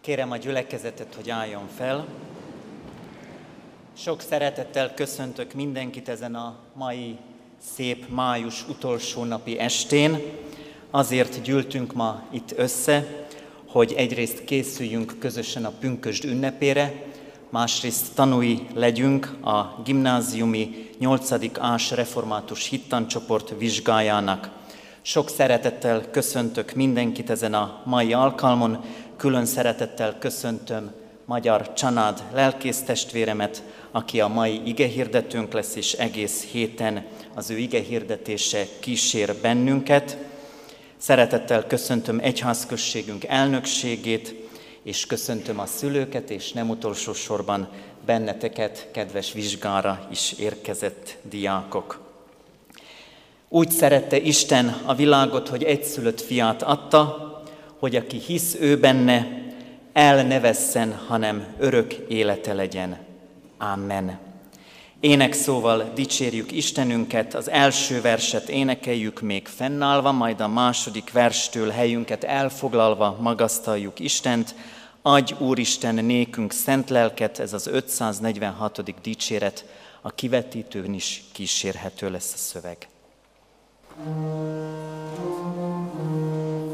Kérem a gyülekezetet, hogy álljon fel. Sok szeretettel köszöntök mindenkit ezen a mai szép május utolsó napi estén. Azért gyűltünk ma itt össze, hogy egyrészt készüljünk közösen a pünkösd ünnepére, másrészt tanúi legyünk a gimnáziumi 8. ás református hittancsoport vizsgájának. Sok szeretettel köszöntök mindenkit ezen a mai alkalmon, külön szeretettel köszöntöm Magyar Csanád lelkésztestvéremet, aki a mai igehirdetőnk lesz, és egész héten az ő igehirdetése kísér bennünket. Szeretettel köszöntöm egyházközségünk elnökségét, és köszöntöm a szülőket, és nem utolsó sorban benneteket, kedves vizsgára is érkezett diákok. Úgy szerette Isten a világot, hogy egyszülött fiát adta, hogy aki hisz ő benne, el ne vesszen, hanem örök élete legyen. Amen. Ének szóval dicsérjük Istenünket, az első verset énekeljük még fennállva, majd a második verstől helyünket elfoglalva magasztaljuk Istent. Adj Úristen nékünk szent lelket, ez az 546. dicséret, a kivetítőn is kísérhető lesz a szöveg. Thank you.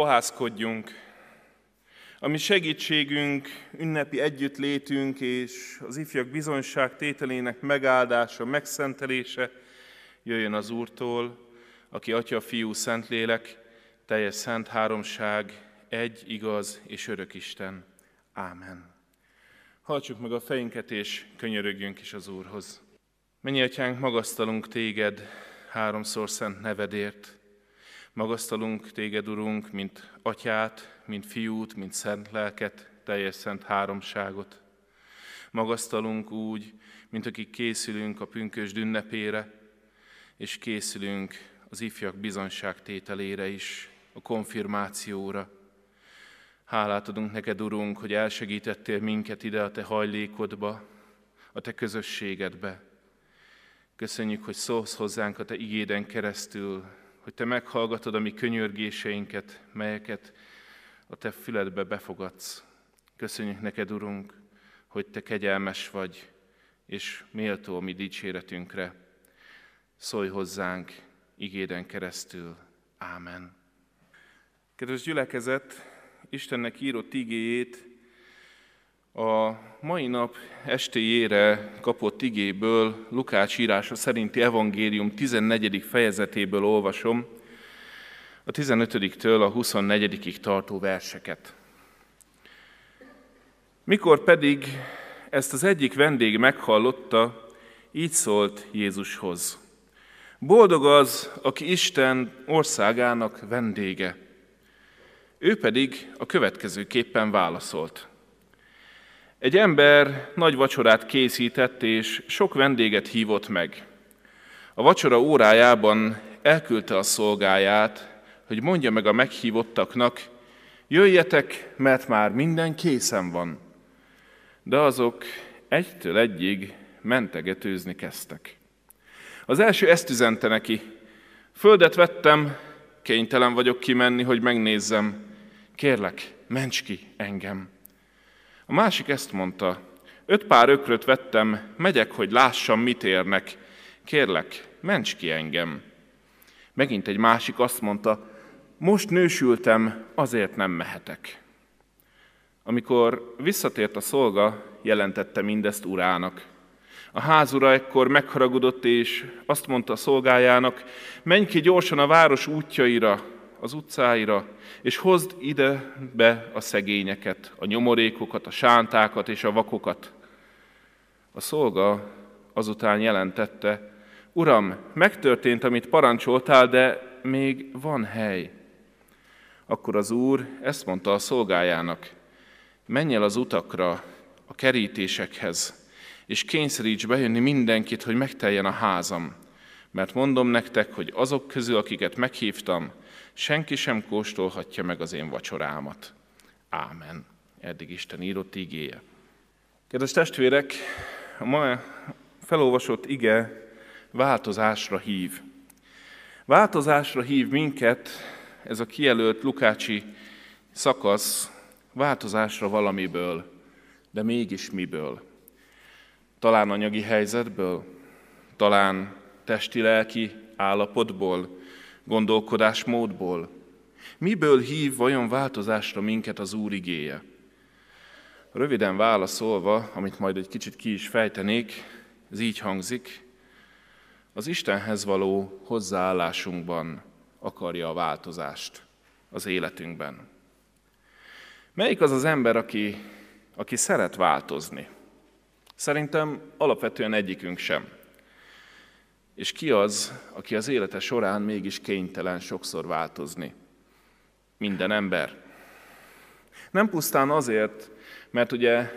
Fohászkodjunk, ami segítségünk, ünnepi együttlétünk és az ifjak bizonyság tételének megáldása, megszentelése jöjjön az Úrtól, aki Atya, Fiú, Szentlélek, teljes szent háromság, egy igaz és örök Isten. Ámen. Hajtsuk meg a fejünket és könyörögjünk is az Úrhoz. Mennyi atyánk, magasztalunk téged háromszor szent nevedért. Magasztalunk téged, Urunk, mint atyát, mint fiút, mint szent lelket, teljes szent háromságot. Magasztalunk úgy, mint akik készülünk a pünkös ünnepére, és készülünk az ifjak bizonságtételére is, a konfirmációra. Hálát adunk neked, Urunk, hogy elsegítettél minket ide a te hajlékodba, a te közösségedbe. Köszönjük, hogy szólsz hozzánk a te igéden keresztül, hogy te meghallgatod a mi könyörgéseinket, melyeket a te füledbe befogadsz. Köszönjük neked, Urunk, hogy te kegyelmes vagy, és méltó a mi dicséretünkre. Szólj hozzánk igéden keresztül. Ámen. Kedves gyülekezet, Istennek írott igéjét a mai nap estéjére kapott igéből, Lukács írása szerinti evangélium 14. fejezetéből olvasom, a 15-től a 24 tartó verseket. Mikor pedig ezt az egyik vendég meghallotta, így szólt Jézushoz. Boldog az, aki Isten országának vendége. Ő pedig a következőképpen válaszolt. Egy ember nagy vacsorát készített, és sok vendéget hívott meg. A vacsora órájában elküldte a szolgáját, hogy mondja meg a meghívottaknak, jöjjetek, mert már minden készen van. De azok egytől egyig mentegetőzni kezdtek. Az első ezt üzente neki, földet vettem, kénytelen vagyok kimenni, hogy megnézzem, kérlek, ments ki engem. A másik ezt mondta, öt pár ökröt vettem, megyek, hogy lássam, mit érnek. Kérlek, ments ki engem. Megint egy másik azt mondta, most nősültem, azért nem mehetek. Amikor visszatért a szolga, jelentette mindezt urának. A házura ekkor megharagudott, és azt mondta a szolgájának, menj ki gyorsan a város útjaira, az utcáira, és hozd ide be a szegényeket, a nyomorékokat, a sántákat és a vakokat. A szolga azután jelentette, Uram, megtörtént, amit parancsoltál, de még van hely. Akkor az úr ezt mondta a szolgájának, menj el az utakra, a kerítésekhez, és kényszeríts bejönni mindenkit, hogy megteljen a házam. Mert mondom nektek, hogy azok közül, akiket meghívtam, senki sem kóstolhatja meg az én vacsorámat. Ámen. Eddig Isten írott igéje. Kedves testvérek, a ma felolvasott ige változásra hív. Változásra hív minket ez a kijelölt Lukácsi szakasz, változásra valamiből, de mégis miből. Talán anyagi helyzetből, talán testi-lelki állapotból, gondolkodásmódból? Miből hív vajon változásra minket az Úr igéje? Röviden válaszolva, amit majd egy kicsit ki is fejtenék, ez így hangzik, az Istenhez való hozzáállásunkban akarja a változást az életünkben. Melyik az az ember, aki, aki szeret változni? Szerintem alapvetően egyikünk sem. És ki az, aki az élete során mégis kénytelen sokszor változni? Minden ember. Nem pusztán azért, mert ugye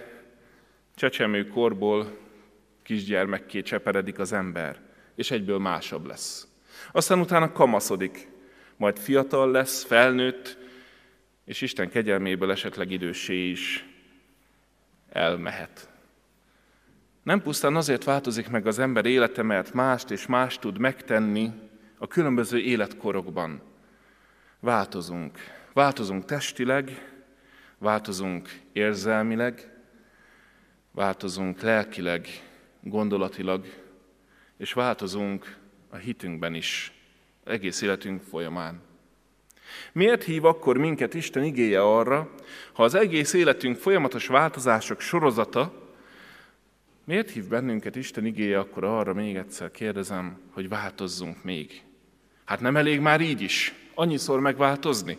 csecsemő korból kisgyermekké cseperedik az ember, és egyből másabb lesz. Aztán utána kamaszodik, majd fiatal lesz, felnőtt, és Isten kegyelméből esetleg idősé is elmehet. Nem pusztán azért változik meg az ember élete, mert mást és mást tud megtenni a különböző életkorokban. Változunk. Változunk testileg, változunk érzelmileg, változunk lelkileg, gondolatilag, és változunk a hitünkben is, egész életünk folyamán. Miért hív akkor minket Isten igéje arra, ha az egész életünk folyamatos változások sorozata, miért hív bennünket Isten igéje akkor arra, még egyszer kérdezem, hogy változzunk még? Hát nem elég már így is, annyiszor megváltozni?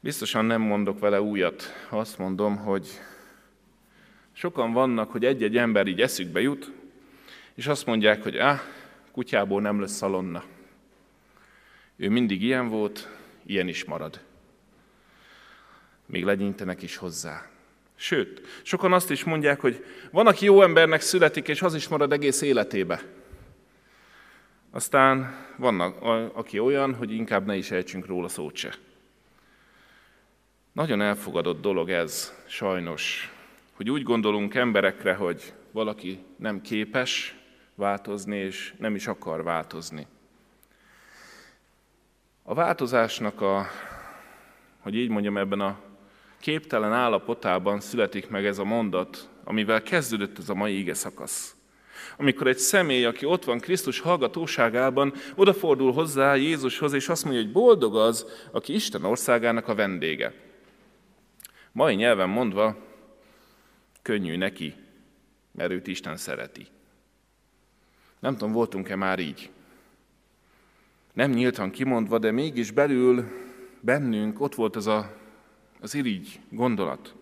Biztosan nem mondok vele újat, azt mondom, hogy sokan vannak, hogy egy-egy ember így eszükbe jut, és azt mondják, hogy ah, kutyából nem lesz szalonna. Ő mindig ilyen volt, ilyen is marad. Még legyintenek is hozzá. Sőt, sokan azt is mondják, hogy van, aki jó embernek születik, és az is marad egész életébe. Aztán vannak, aki olyan, hogy inkább ne is ejtsünk róla szót se. Nagyon elfogadott dolog ez, sajnos, hogy úgy gondolunk emberekre, hogy valaki nem képes változni, és nem is akar változni. A változásnak a, hogy így mondjam, ebben a képtelen állapotában születik meg ez a mondat, amivel kezdődött ez a mai ige szakasz. Amikor egy személy, aki ott van Krisztus hallgatóságában, odafordul hozzá Jézushoz, és azt mondja, hogy boldog az, aki Isten országának a vendége. Mai nyelven mondva, könnyű neki, mert őt Isten szereti. Nem tudom, voltunk-e már így? Nem nyíltan kimondva, de mégis belül bennünk ott volt az a, az irigy gondolat,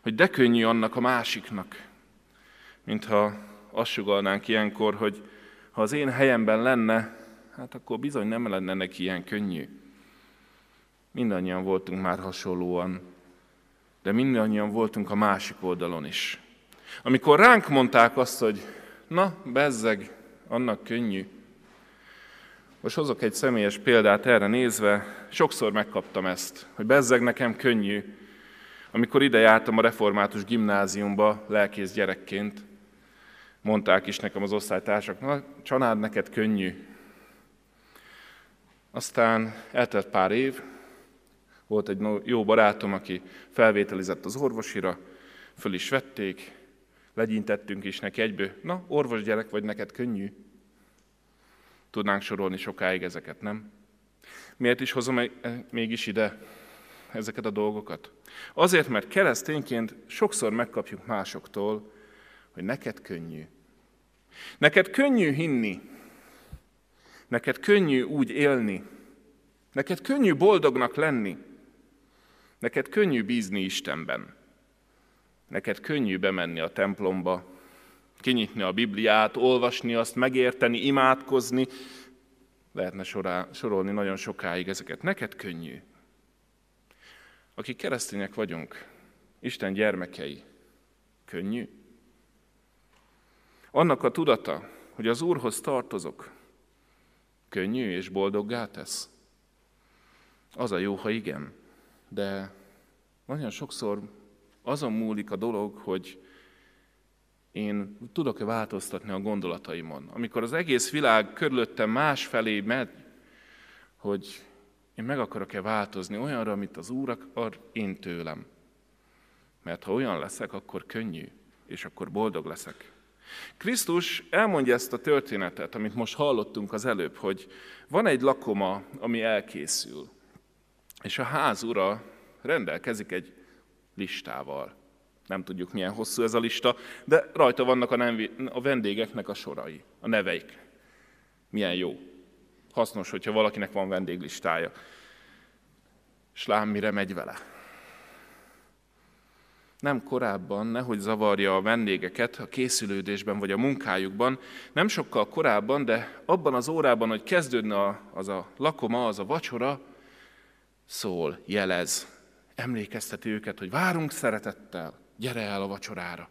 hogy de könnyű annak a másiknak, mintha azt sugalnánk ilyenkor, hogy ha az én helyemben lenne, hát akkor bizony nem lenne neki ilyen könnyű. Mindannyian voltunk már hasonlóan, de mindannyian voltunk a másik oldalon is. Amikor ránk mondták azt, hogy na, bezzeg, annak könnyű. Most hozok egy személyes példát erre nézve, sokszor megkaptam ezt, hogy bezzeg nekem könnyű, amikor ide jártam a református gimnáziumba lelkész gyerekként, mondták is nekem az osztálytársak, na, család neked könnyű. Aztán eltelt pár év, volt egy jó barátom, aki felvételizett az orvosira, föl is vették, legyintettünk is neki egyből, na, orvos gyerek vagy, neked könnyű. Tudnánk sorolni sokáig ezeket, nem? Miért is hozom e- mégis ide ezeket a dolgokat? Azért, mert keresztényként sokszor megkapjuk másoktól, hogy neked könnyű. Neked könnyű hinni. Neked könnyű úgy élni. Neked könnyű boldognak lenni. Neked könnyű bízni Istenben. Neked könnyű bemenni a templomba, kinyitni a Bibliát, olvasni azt, megérteni, imádkozni. Lehetne sorá, sorolni nagyon sokáig ezeket. Neked könnyű. Akik keresztények vagyunk, Isten gyermekei, könnyű. Annak a tudata, hogy az Úrhoz tartozok, könnyű és boldoggá tesz. Az a jó, ha igen, de nagyon sokszor azon múlik a dolog, hogy én tudok-e változtatni a gondolataimon. Amikor az egész világ körülöttem másfelé megy, hogy én meg akarok-e változni olyanra, amit az Úr akar én tőlem. Mert ha olyan leszek, akkor könnyű, és akkor boldog leszek. Krisztus elmondja ezt a történetet, amit most hallottunk az előbb, hogy van egy lakoma, ami elkészül, és a ház ura rendelkezik egy listával. Nem tudjuk, milyen hosszú ez a lista, de rajta vannak a, nem, a vendégeknek a sorai, a neveik. Milyen jó. Hasznos, hogyha valakinek van vendéglistája. És lám, mire megy vele. Nem korábban, nehogy zavarja a vendégeket a készülődésben vagy a munkájukban, nem sokkal korábban, de abban az órában, hogy kezdődne az a lakoma, az a vacsora, szól, jelez, emlékezteti őket, hogy várunk szeretettel, gyere el a vacsorára.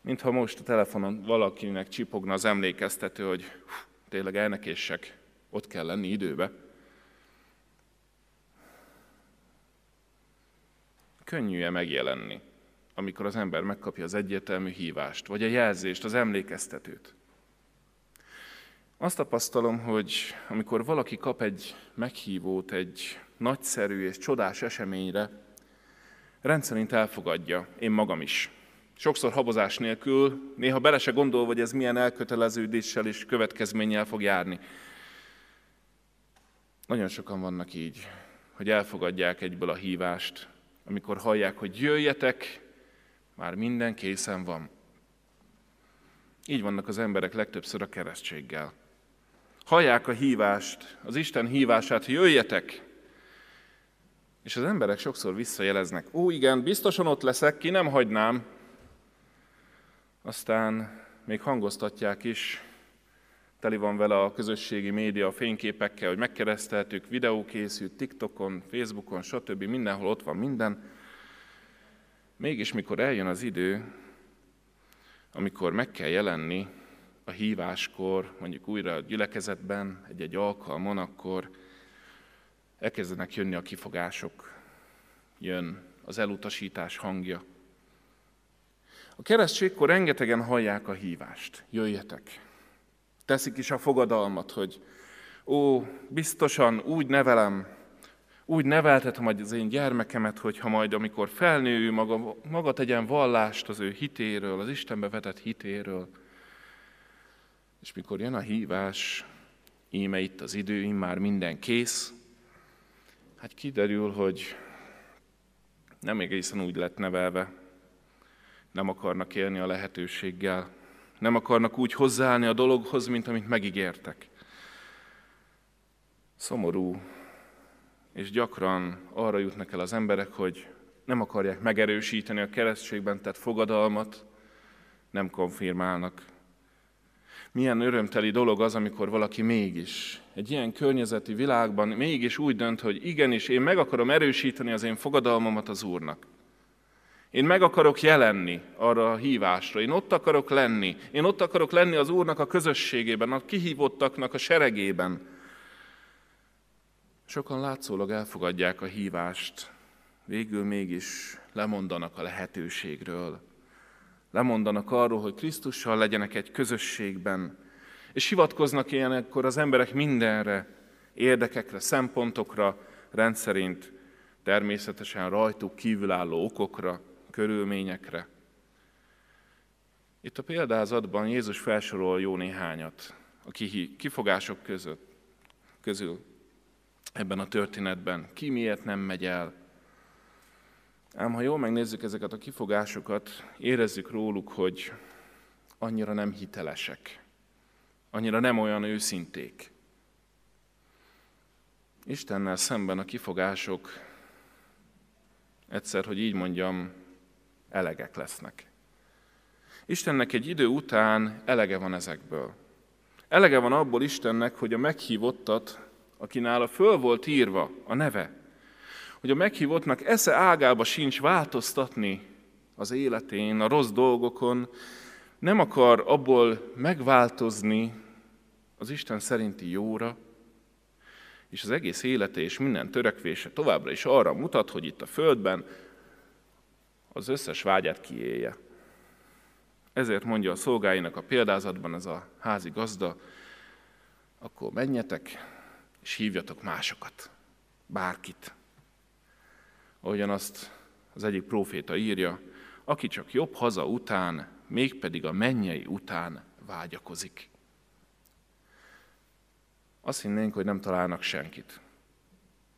Mintha most a telefonon valakinek csipogna az emlékeztető, hogy hú, tényleg elnekéssek, ott kell lenni időbe. Könnyű-e megjelenni, amikor az ember megkapja az egyértelmű hívást, vagy a jelzést, az emlékeztetőt? Azt tapasztalom, hogy amikor valaki kap egy meghívót egy nagyszerű és csodás eseményre, rendszerint elfogadja, én magam is. Sokszor habozás nélkül, néha bele se gondol, hogy ez milyen elköteleződéssel és következménnyel fog járni. Nagyon sokan vannak így, hogy elfogadják egyből a hívást, amikor hallják, hogy jöjjetek, már minden készen van. Így vannak az emberek legtöbbször a keresztséggel. Hallják a hívást, az Isten hívását, jöjjetek! És az emberek sokszor visszajeleznek, ó igen, biztosan ott leszek, ki nem hagynám. Aztán még hangoztatják is, teli van vele a közösségi média a fényképekkel, hogy megkereszteltük, videó készült TikTokon, Facebookon, stb. Mindenhol ott van minden. Mégis, mikor eljön az idő, amikor meg kell jelenni a híváskor, mondjuk újra a gyülekezetben, egy-egy alkalmon, akkor elkezdenek jönni a kifogások, jön az elutasítás hangja. A keresztségkor rengetegen hallják a hívást, jöjjetek. Teszik is a fogadalmat, hogy ó, biztosan úgy nevelem, úgy neveltetem az én gyermekemet, hogyha majd amikor felnő ő maga, maga tegyen vallást az ő hitéről, az Istenbe vetett hitéről. És mikor jön a hívás, íme itt az idő, már minden kész, hát kiderül, hogy nem egészen úgy lett nevelve, nem akarnak élni a lehetőséggel, nem akarnak úgy hozzáállni a dologhoz, mint amit megígértek. Szomorú, és gyakran arra jutnak el az emberek, hogy nem akarják megerősíteni a keresztségben tett fogadalmat, nem konfirmálnak. Milyen örömteli dolog az, amikor valaki mégis egy ilyen környezeti világban mégis úgy dönt, hogy igenis, én meg akarom erősíteni az én fogadalmamat az Úrnak. Én meg akarok jelenni arra a hívásra, én ott akarok lenni, én ott akarok lenni az Úrnak a közösségében, a kihívottaknak a seregében. Sokan látszólag elfogadják a hívást, végül mégis lemondanak a lehetőségről. Lemondanak arról, hogy Krisztussal legyenek egy közösségben, és hivatkoznak ilyenekkor az emberek mindenre, érdekekre, szempontokra, rendszerint természetesen rajtuk kívülálló okokra, körülményekre. Itt a példázatban Jézus felsorol jó néhányat a kifogások között, közül ebben a történetben. Ki miért nem megy el? Ám ha jól megnézzük ezeket a kifogásokat, érezzük róluk, hogy annyira nem hitelesek, annyira nem olyan őszinték. Istennel szemben a kifogások egyszer, hogy így mondjam, elegek lesznek. Istennek egy idő után elege van ezekből. Elege van abból Istennek, hogy a meghívottat, aki nála föl volt írva a neve, hogy a meghívottnak esze ágába sincs változtatni az életén, a rossz dolgokon, nem akar abból megváltozni az Isten szerinti jóra, és az egész élete és minden törekvése továbbra is arra mutat, hogy itt a Földben az összes vágyát kiélje. Ezért mondja a szolgáinak a példázatban ez a házi gazda, akkor menjetek, és hívjatok másokat, bárkit. Ahogyan azt az egyik próféta írja, aki csak jobb haza után, mégpedig a mennyei után vágyakozik. Azt hinnénk, hogy nem találnak senkit,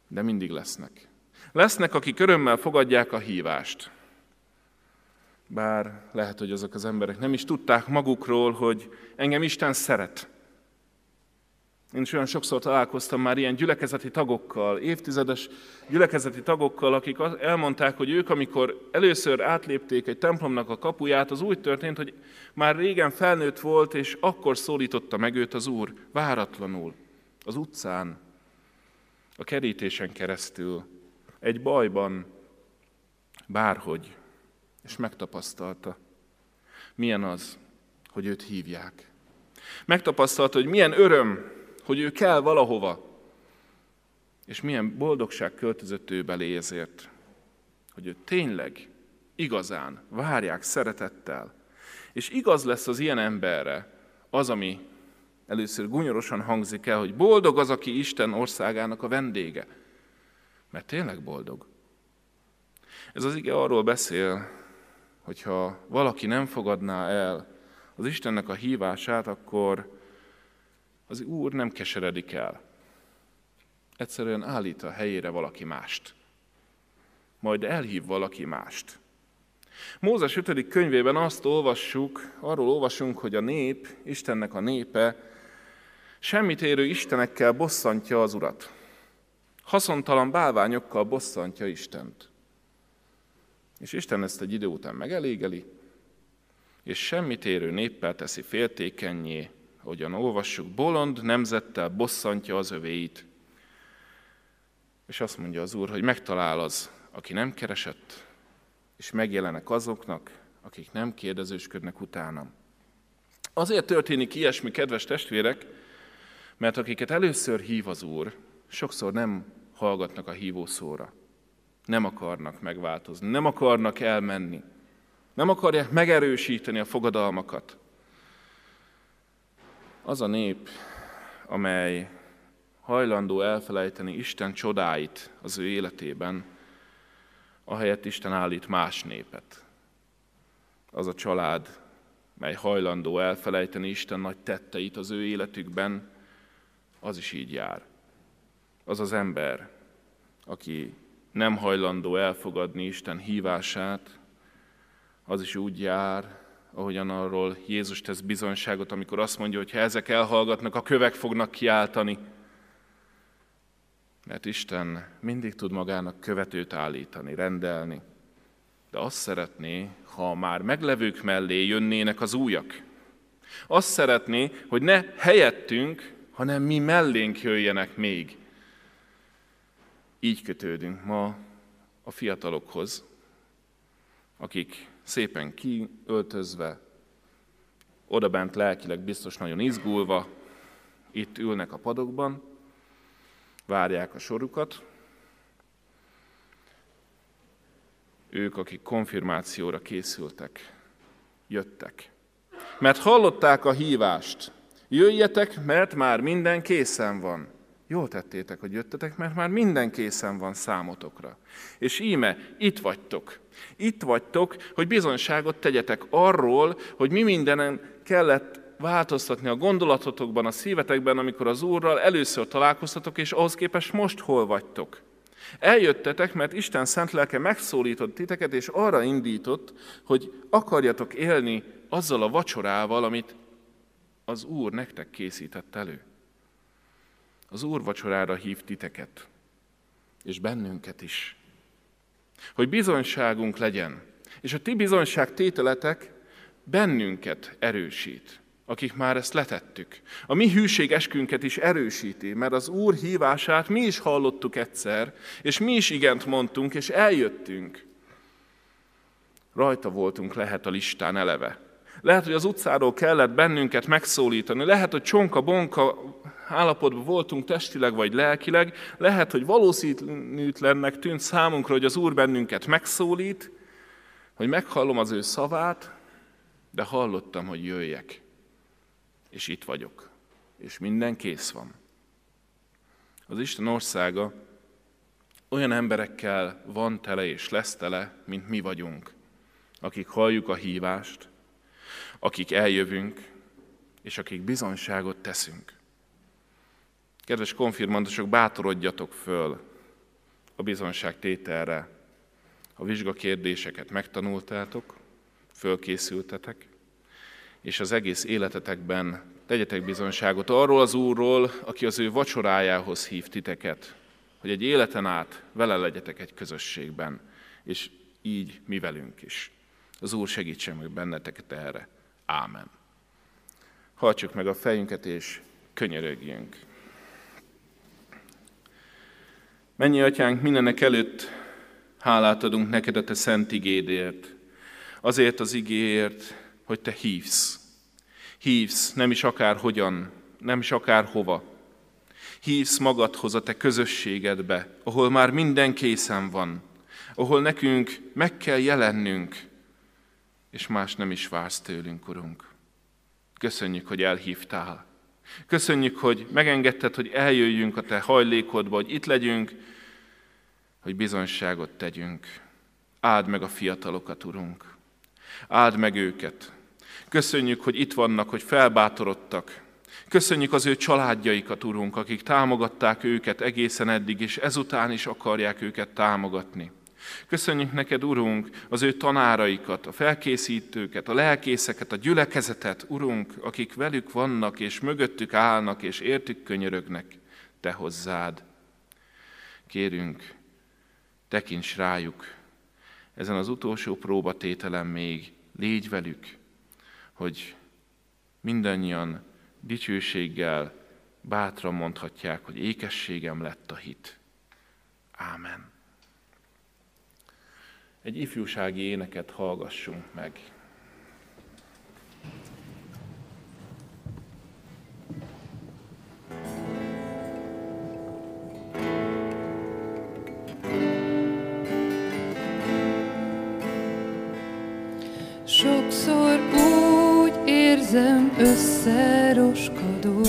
de mindig lesznek. Lesznek, akik örömmel fogadják a hívást, bár lehet, hogy azok az emberek nem is tudták magukról, hogy engem Isten szeret. Én is olyan sokszor találkoztam már ilyen gyülekezeti tagokkal, évtizedes gyülekezeti tagokkal, akik elmondták, hogy ők, amikor először átlépték egy templomnak a kapuját, az úgy történt, hogy már régen felnőtt volt, és akkor szólította meg őt az Úr, váratlanul, az utcán, a kerítésen keresztül, egy bajban, bárhogy és megtapasztalta, milyen az, hogy őt hívják. Megtapasztalta, hogy milyen öröm, hogy ő kell valahova, és milyen boldogság költözött ő belé ezért, hogy ő tényleg, igazán várják szeretettel. És igaz lesz az ilyen emberre az, ami először gunyorosan hangzik el, hogy boldog az, aki Isten országának a vendége. Mert tényleg boldog. Ez az ige arról beszél, hogyha valaki nem fogadná el az Istennek a hívását, akkor az Úr nem keseredik el. Egyszerűen állít a helyére valaki mást. Majd elhív valaki mást. Mózes 5. könyvében azt olvassuk, arról olvasunk, hogy a nép, Istennek a népe, semmit érő istenekkel bosszantja az urat. Haszontalan bálványokkal bosszantja Istent. És Isten ezt egy idő után megelégeli, és semmit érő néppel teszi féltékenyé, ahogyan olvassuk, bolond nemzettel bosszantja az övéit. És azt mondja az Úr, hogy megtalál az, aki nem keresett, és megjelenek azoknak, akik nem kérdezősködnek utánam. Azért történik ilyesmi, kedves testvérek, mert akiket először hív az Úr, sokszor nem hallgatnak a hívó szóra. Nem akarnak megváltozni, nem akarnak elmenni. Nem akarják megerősíteni a fogadalmakat. Az a nép, amely hajlandó elfelejteni Isten csodáit az ő életében, ahelyett Isten állít más népet. Az a család, mely hajlandó elfelejteni Isten nagy tetteit az ő életükben, az is így jár. Az az ember, aki nem hajlandó elfogadni Isten hívását, az is úgy jár, ahogyan arról Jézus tesz bizonyságot, amikor azt mondja, hogy ha ezek elhallgatnak, a kövek fognak kiáltani. Mert Isten mindig tud magának követőt állítani, rendelni. De azt szeretné, ha már meglevők mellé jönnének az újak. Azt szeretné, hogy ne helyettünk, hanem mi mellénk jöjjenek még. Így kötődünk ma a fiatalokhoz, akik szépen kiöltözve, odabent lelkileg biztos nagyon izgulva, itt ülnek a padokban, várják a sorukat. Ők, akik konfirmációra készültek, jöttek. Mert hallották a hívást, jöjjetek, mert már minden készen van. Jól tettétek, hogy jöttetek, mert már minden készen van számotokra. És íme, itt vagytok. Itt vagytok, hogy bizonyságot tegyetek arról, hogy mi mindenen kellett változtatni a gondolatotokban, a szívetekben, amikor az Úrral először találkoztatok, és ahhoz képest most hol vagytok. Eljöttetek, mert Isten szent lelke megszólított titeket, és arra indított, hogy akarjatok élni azzal a vacsorával, amit az Úr nektek készített elő. Az Úr vacsorára hív titeket, és bennünket is. Hogy bizonyságunk legyen, és a ti bizonyság tételetek bennünket erősít, akik már ezt letettük. A mi hűség eskünket is erősíti, mert az Úr hívását mi is hallottuk egyszer, és mi is igent mondtunk, és eljöttünk. Rajta voltunk lehet a listán eleve. Lehet, hogy az utcáról kellett bennünket megszólítani, lehet, hogy csonka-bonka állapotban voltunk testileg vagy lelkileg, lehet, hogy valószínűtlennek tűnt számunkra, hogy az Úr bennünket megszólít, hogy meghallom az ő szavát, de hallottam, hogy jöjjek, és itt vagyok, és minden kész van. Az Isten országa olyan emberekkel van tele és lesz tele, mint mi vagyunk, akik halljuk a hívást, akik eljövünk, és akik bizonyságot teszünk. Kedves konfirmandusok, bátorodjatok föl a bizonyság tételre. A vizsgakérdéseket megtanultátok, fölkészültetek, és az egész életetekben tegyetek bizonyságot arról az Úrról, aki az ő vacsorájához hív titeket, hogy egy életen át vele legyetek egy közösségben, és így mi velünk is. Az Úr segítsen meg benneteket erre. Ámen. Hajtsuk meg a fejünket, és könyörögjünk. Mennyi atyánk, mindenek előtt hálát adunk neked a te szent igédért. Azért az igéért, hogy te hívsz. Hívsz nem is akár hogyan, nem is akár hova. Hívsz magadhoz a te közösségedbe, ahol már minden készen van, ahol nekünk meg kell jelennünk, és más nem is vársz tőlünk, Urunk. Köszönjük, hogy elhívtál. Köszönjük, hogy megengedted, hogy eljöjjünk a Te hajlékodba, hogy itt legyünk, hogy bizonyságot tegyünk. Áld meg a fiatalokat, Urunk. Áld meg őket. Köszönjük, hogy itt vannak, hogy felbátorodtak. Köszönjük az ő családjaikat, Urunk, akik támogatták őket egészen eddig, és ezután is akarják őket támogatni. Köszönjük neked, Urunk, az ő tanáraikat, a felkészítőket, a lelkészeket, a gyülekezetet, Urunk, akik velük vannak, és mögöttük állnak, és értük könyörögnek, Te hozzád. Kérünk, tekints rájuk, ezen az utolsó próbatételen még légy velük, hogy mindannyian dicsőséggel bátran mondhatják, hogy ékességem lett a hit. Ámen. Egy ifjúsági éneket hallgassunk meg. Sokszor úgy érzem összeroskadok,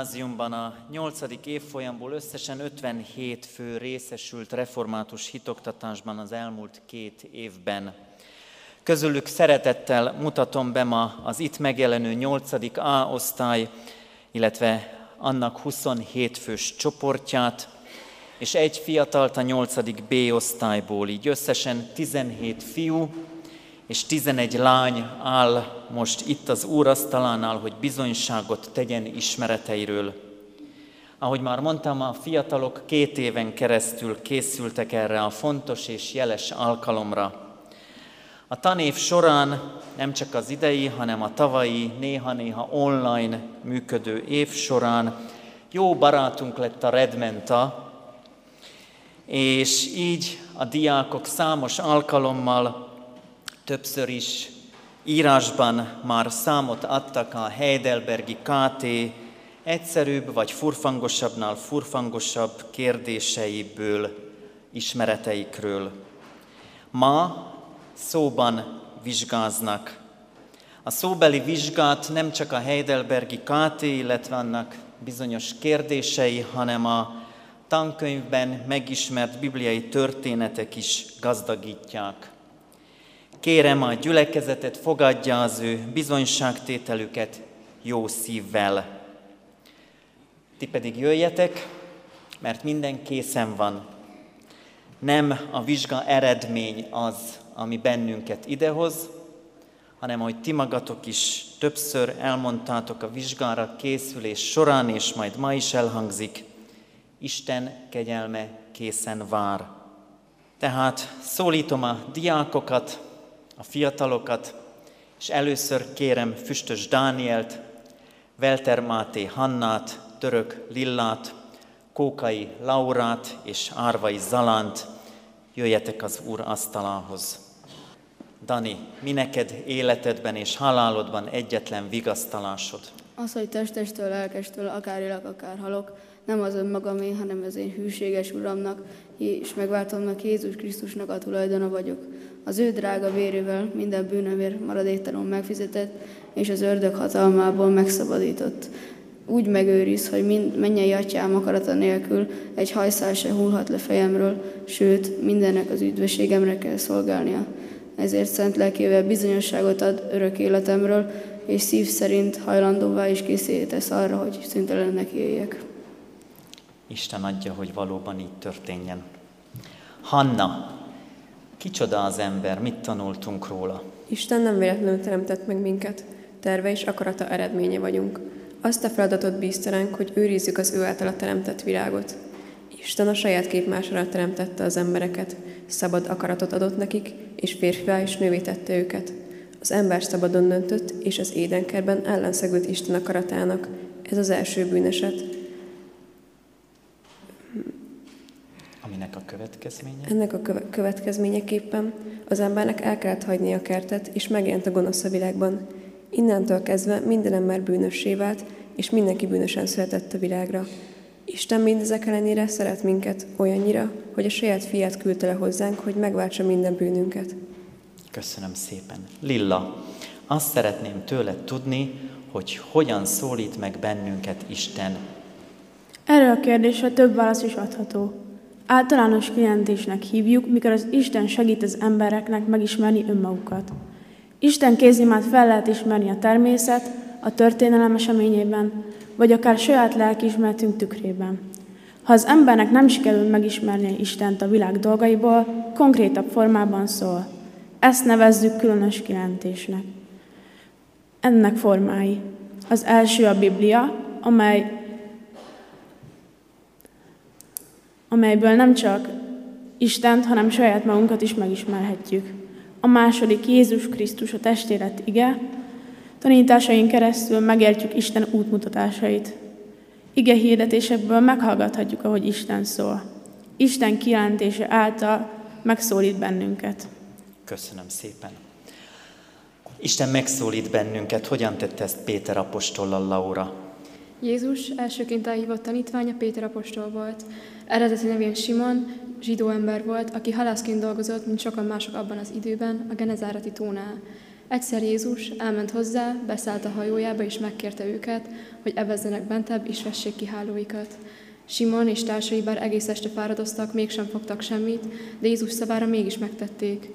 gimnáziumban a 8. évfolyamból összesen 57 fő részesült református hitoktatásban az elmúlt két évben. Közülük szeretettel mutatom be ma az itt megjelenő 8. A osztály, illetve annak 27 fős csoportját, és egy fiatalt a 8. B osztályból, így összesen 17 fiú és 11 lány áll most itt az úrasztalánál, hogy bizonyságot tegyen ismereteiről. Ahogy már mondtam, a fiatalok két éven keresztül készültek erre a fontos és jeles alkalomra. A tanév során nem csak az idei, hanem a tavalyi, néha-néha online működő év során jó barátunk lett a Redmenta, és így a diákok számos alkalommal többször is írásban már számot adtak a Heidelbergi KT egyszerűbb vagy furfangosabbnál furfangosabb kérdéseiből, ismereteikről. Ma szóban vizsgáznak. A szóbeli vizsgát nem csak a Heidelbergi KT, illetve annak bizonyos kérdései, hanem a tankönyvben megismert bibliai történetek is gazdagítják. Kérem a gyülekezetet, fogadja az ő bizonyságtételüket jó szívvel. Ti pedig jöjjetek, mert minden készen van. Nem a vizsga eredmény az, ami bennünket idehoz, hanem hogy ti magatok is többször elmondtátok a vizsgára készülés során, és majd ma is elhangzik, Isten kegyelme készen vár. Tehát szólítom a diákokat, a fiatalokat, és először kérem Füstös Dánielt, Welter Máté Hannát, Török Lillát, Kókai Laurát és Árvai Zalánt, jöjjetek az Úr asztalához. Dani, mi neked életedben és halálodban egyetlen vigasztalásod? Az, hogy testestől, lelkestől, akár élek, akár halok, nem az önmagamé, hanem az én hűséges Uramnak és megváltomnak Jézus Krisztusnak a tulajdona vagyok. Az ő drága vérével minden bűnömért maradéktalanul megfizetett, és az ördög hatalmából megszabadított. Úgy megőriz, hogy mind, mennyei atyám akarata nélkül egy hajszál se hullhat le fejemről, sőt, mindennek az üdvösségemre kell szolgálnia. Ezért szent lelkével bizonyosságot ad örök életemről, és szív szerint hajlandóvá is készé tesz arra, hogy szüntelennek éljek. Isten adja, hogy valóban így történjen. Hanna, kicsoda az ember, mit tanultunk róla? Isten nem véletlenül teremtett meg minket, terve és akarata eredménye vagyunk. Azt a feladatot bízta ránk, hogy őrizzük az ő általa teremtett világot. Isten a saját képmására teremtette az embereket, szabad akaratot adott nekik, és férfivá és nővé tette őket. Az ember szabadon döntött, és az édenkerben ellenszegült Isten akaratának. Ez az első bűneset. Aminek a következménye? Ennek a köve- következményeképpen az embernek el kellett hagyni a kertet, és megjelent a gonosz a világban. Innentől kezdve minden ember bűnössé vált, és mindenki bűnösen született a világra. Isten mindezek ellenére szeret minket olyannyira, hogy a saját fiát küldte le hozzánk, hogy megváltsa minden bűnünket. Köszönöm szépen. Lilla, azt szeretném tőled tudni, hogy hogyan szólít meg bennünket Isten. Erre a kérdésre több válasz is adható. Általános kijelentésnek hívjuk, mikor az Isten segít az embereknek megismerni önmagukat. Isten kézimát fel lehet ismerni a természet, a történelem eseményében, vagy akár saját lelkiismeretünk tükrében. Ha az embernek nem sikerül megismerni Istent a világ dolgaiból, konkrétabb formában szól. Ezt nevezzük különös kijelentésnek. Ennek formái. Az első a Biblia, amely amelyből nem csak Istent, hanem saját magunkat is megismerhetjük. A második Jézus Krisztus, a testélet ige, tanításaink keresztül megértjük Isten útmutatásait. Ige hirdetésekből meghallgathatjuk, ahogy Isten szól. Isten kijelentése által megszólít bennünket. Köszönöm szépen. Isten megszólít bennünket, hogyan tette ezt Péter apostollal Laura? Jézus elsőként elhívott tanítványa Péter apostol volt. Eredeti nevén Simon, zsidó ember volt, aki halászként dolgozott, mint sokan mások abban az időben, a Genezáreti tónál. Egyszer Jézus elment hozzá, beszállt a hajójába, és megkérte őket, hogy evezzenek bentebb, és vessék ki hálóikat. Simon és társai bár egész este fáradoztak, mégsem fogtak semmit, de Jézus szavára mégis megtették.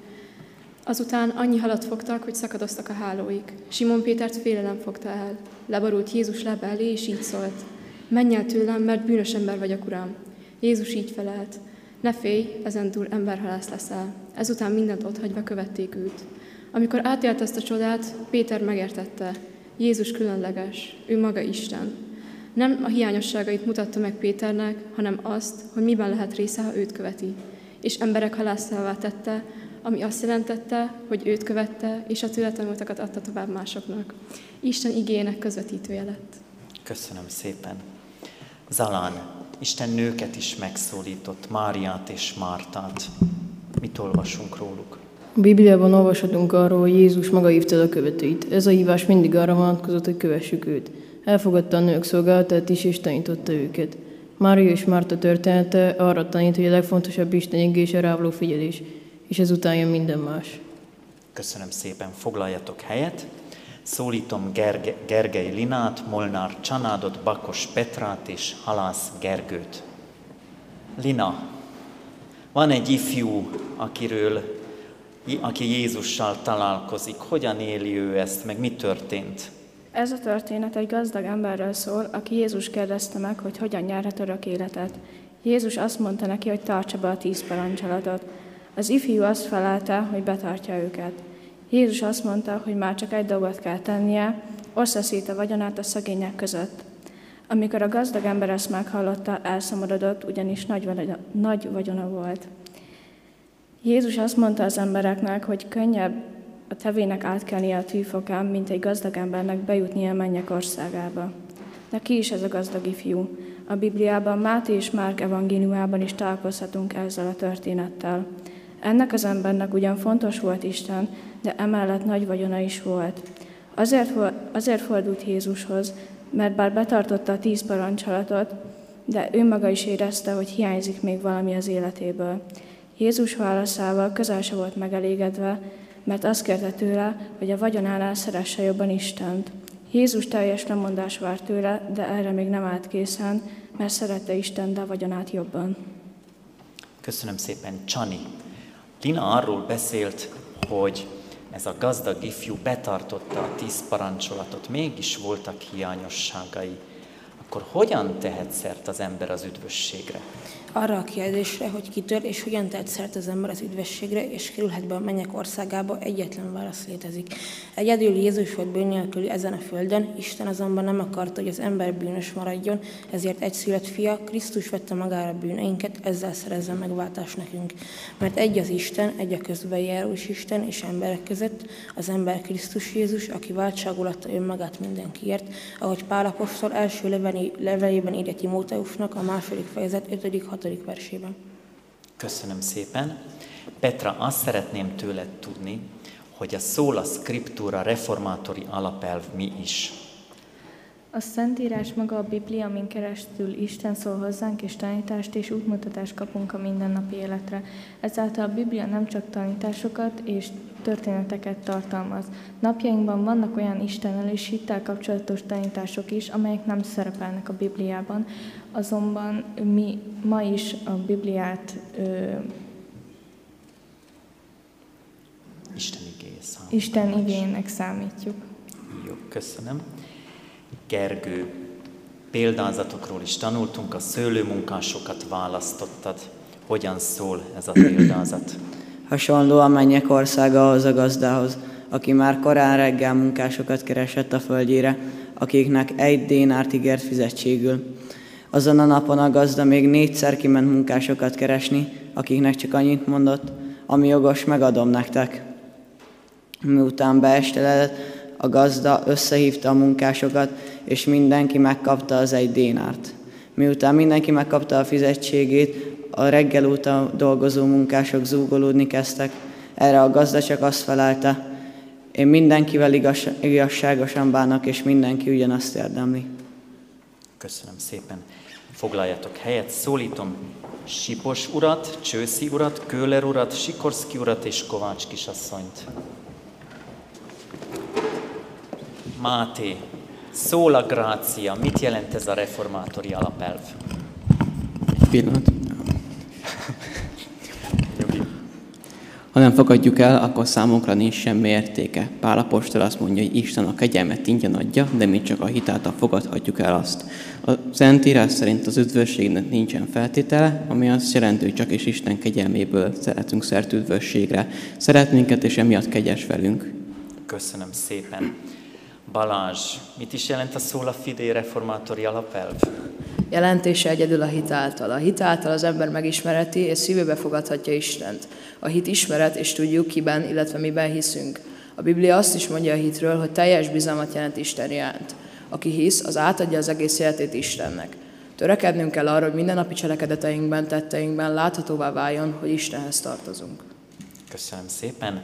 Azután annyi halat fogtak, hogy szakadoztak a hálóik. Simon Pétert félelem fogta el. Leborult Jézus lába elé, és így szólt. Menj el tőlem, mert bűnös ember vagyok, Uram. Jézus így felelt. Ne félj, ezentúl emberhalász leszel. Ezután mindent otthagyva követték őt. Amikor átélt ezt a csodát, Péter megértette. Jézus különleges, ő maga Isten. Nem a hiányosságait mutatta meg Péternek, hanem azt, hogy miben lehet része, ha őt követi. És emberek halászává tette, ami azt jelentette, hogy őt követte, és a tőle tanultakat adta tovább másoknak. Isten igének közvetítője lett. Köszönöm szépen. Zalán, Isten nőket is megszólított, Máriát és Mártát. Mit olvasunk róluk? A Bibliában olvashatunk arról, hogy Jézus maga hívta a követőit. Ez a hívás mindig arra vonatkozott, hogy kövessük őt. Elfogadta a nők szolgálatát is, és tanította őket. Mária és Márta története arra tanít, hogy a legfontosabb Isten igése rávaló figyelés, és ezután jön minden más. Köszönöm szépen, foglaljatok helyet. Szólítom Gerge, Gergely Linát, Molnár Csanádot, Bakos Petrát és Halász Gergőt. Lina, van egy ifjú, akiről, aki Jézussal találkozik. Hogyan éli ő ezt, meg mi történt? Ez a történet egy gazdag emberről szól, aki Jézus kérdezte meg, hogy hogyan nyerhet örök életet. Jézus azt mondta neki, hogy tartsa be a tíz parancsolatot. Az ifjú azt felelte, hogy betartja őket. Jézus azt mondta, hogy már csak egy dolgot kell tennie, ossza szét a vagyonát a szegények között. Amikor a gazdag ember ezt meghallotta, elszomorodott, ugyanis nagy, nagy vagyona volt. Jézus azt mondta az embereknek, hogy könnyebb a tevének átkelnie a tűfokán, mint egy gazdag embernek bejutnia a mennyek országába. De ki is ez a gazdag ifjú? A Bibliában Máté és Márk evangéliumában is találkozhatunk ezzel a történettel. Ennek az embernek ugyan fontos volt Isten, de emellett nagy vagyona is volt. Azért, azért fordult Jézushoz, mert bár betartotta a tíz parancsolatot, de ő maga is érezte, hogy hiányzik még valami az életéből. Jézus válaszával közel se volt megelégedve, mert azt kérte tőle, hogy a vagyonánál szeresse jobban Istent. Jézus teljes lemondás várt tőle, de erre még nem állt készen, mert szerette Isten, de a vagyonát jobban. Köszönöm szépen, Csani. Lina arról beszélt, hogy ez a gazdag ifjú betartotta a tíz parancsolatot, mégis voltak hiányosságai. Akkor hogyan tehet szert az ember az üdvösségre? Arra a kérdésre, hogy kitör és hogyan tehet szert az ember az üdvességre, és kerülhet be a mennyek országába, egyetlen válasz létezik. Egyedül Jézus volt bűn nélkül ezen a földön, Isten azonban nem akarta, hogy az ember bűnös maradjon, ezért egy szület fia, Krisztus vette magára bűneinket, ezzel szerezze megváltást nekünk. Mert egy az Isten, egy a közbejárós Isten és emberek között, az ember Krisztus Jézus, aki váltságul adta önmagát mindenkiért, ahogy Pál apostol első levelében írja Timóteusnak a második fejezet 5. 6 versében. Köszönöm szépen. Petra, azt szeretném tőled tudni, hogy a szóla scriptura reformátori alapelv mi is. A Szentírás maga a Biblia, amin keresztül Isten szól hozzánk, és tanítást és útmutatást kapunk a mindennapi életre. Ezáltal a Biblia nem csak tanításokat és történeteket tartalmaz. Napjainkban vannak olyan Istennel és hittel kapcsolatos tanítások is, amelyek nem szerepelnek a Bibliában, azonban mi ma is a Bibliát ö, Isten számít. Isten igénynek számítjuk. Jó, köszönöm. Gergő, példázatokról is tanultunk, a szőlőmunkásokat választottad. Hogyan szól ez a példázat? Hasonló a mennyek országa ahhoz a gazdához, aki már korán reggel munkásokat keresett a földjére, akiknek egy dénárt ígért fizetségül. Azon a napon a gazda még négyszer kiment munkásokat keresni, akiknek csak annyit mondott, ami jogos, megadom nektek. Miután beesteledett, a gazda összehívta a munkásokat, és mindenki megkapta az egy dénárt. Miután mindenki megkapta a fizetségét, a reggel óta dolgozó munkások zúgolódni kezdtek. Erre a gazda csak azt felelte, én mindenkivel igaz, igazságosan bánok, és mindenki ugyanazt érdemli. Köszönöm szépen. Foglaljatok helyet, szólítom Sipos urat, Csőszi urat, Köller urat, Sikorszki urat és Kovács kisasszonyt. Máté, szóla grácia, mit jelent ez a reformátori alapelv? Egy pillanat. Ha nem fogadjuk el, akkor számunkra nincs semmi értéke. Pál apostol azt mondja, hogy Isten a kegyelmet ingyen adja, de mi csak a hitáltal fogadhatjuk el azt. A Szentírás szerint az üdvösségnek nincsen feltétele, ami azt jelenti, hogy csak is Isten kegyelméből szeretünk szert üdvösségre. Szeret minket, és emiatt kegyes velünk. Köszönöm szépen. Balázs, mit is jelent a Szóla Fidé reformátori alapelv? Jelentése egyedül a hit által. A hit által az ember megismereti és szívébe fogadhatja Istent. A hit ismeret, és tudjuk, kiben, illetve miben hiszünk. A Biblia azt is mondja a hitről, hogy teljes bizalmat jelent Isten iránt. Aki hisz, az átadja az egész életét Istennek. Törekednünk kell arra, hogy mindennapi cselekedeteinkben, tetteinkben láthatóvá váljon, hogy Istenhez tartozunk. Köszönöm szépen.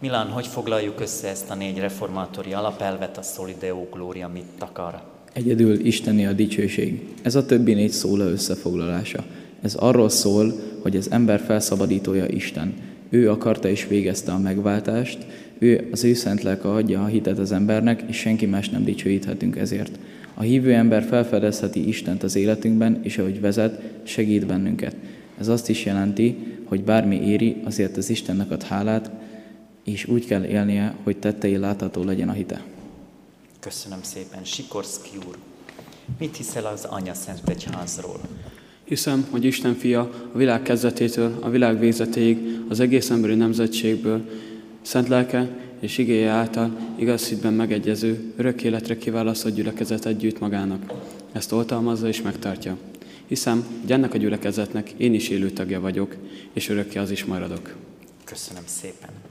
Milán, hogy foglaljuk össze ezt a négy reformátori alapelvet, a Solideo Gloria mit akar? Egyedül Isteni a dicsőség. Ez a többi négy szóla összefoglalása. Ez arról szól, hogy az ember felszabadítója Isten. Ő akarta és végezte a megváltást, ő az ő szent lelke adja a hitet az embernek, és senki más nem dicsőíthetünk ezért. A hívő ember felfedezheti Istent az életünkben, és ahogy vezet, segít bennünket. Ez azt is jelenti, hogy bármi éri, azért az Istennek ad hálát, és úgy kell élnie, hogy tettei látható legyen a hite. Köszönöm szépen. Sikorszki úr, mit hiszel az Anya Szent Egyházról? Hiszem, hogy Isten fia a világ kezdetétől, a világ végzetéig, az egész emberi nemzetségből, szent lelke és igéje által igaz hitben megegyező, örök életre kiválasztott gyülekezet gyűjt magának. Ezt oltalmazza és megtartja. Hiszem, hogy ennek a gyülekezetnek én is élő tagja vagyok, és örökké az is maradok. Köszönöm szépen.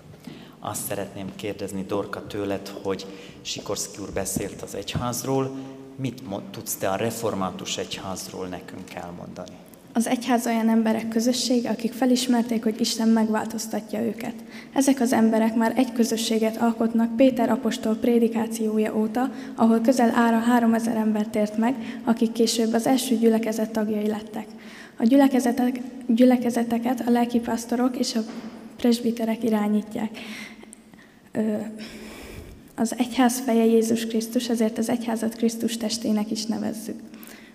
Azt szeretném kérdezni Dorka tőled, hogy Sikorszki úr beszélt az egyházról, mit tudsz te a református egyházról nekünk elmondani? Az egyház olyan emberek közössége, akik felismerték, hogy Isten megváltoztatja őket. Ezek az emberek már egy közösséget alkotnak Péter apostol prédikációja óta, ahol közel ára 3000 ember tért meg, akik később az első gyülekezet tagjai lettek. A gyülekezetek, gyülekezeteket a lelkipásztorok és a presbiterek irányítják. Az egyház feje Jézus Krisztus, ezért az egyházat Krisztus testének is nevezzük.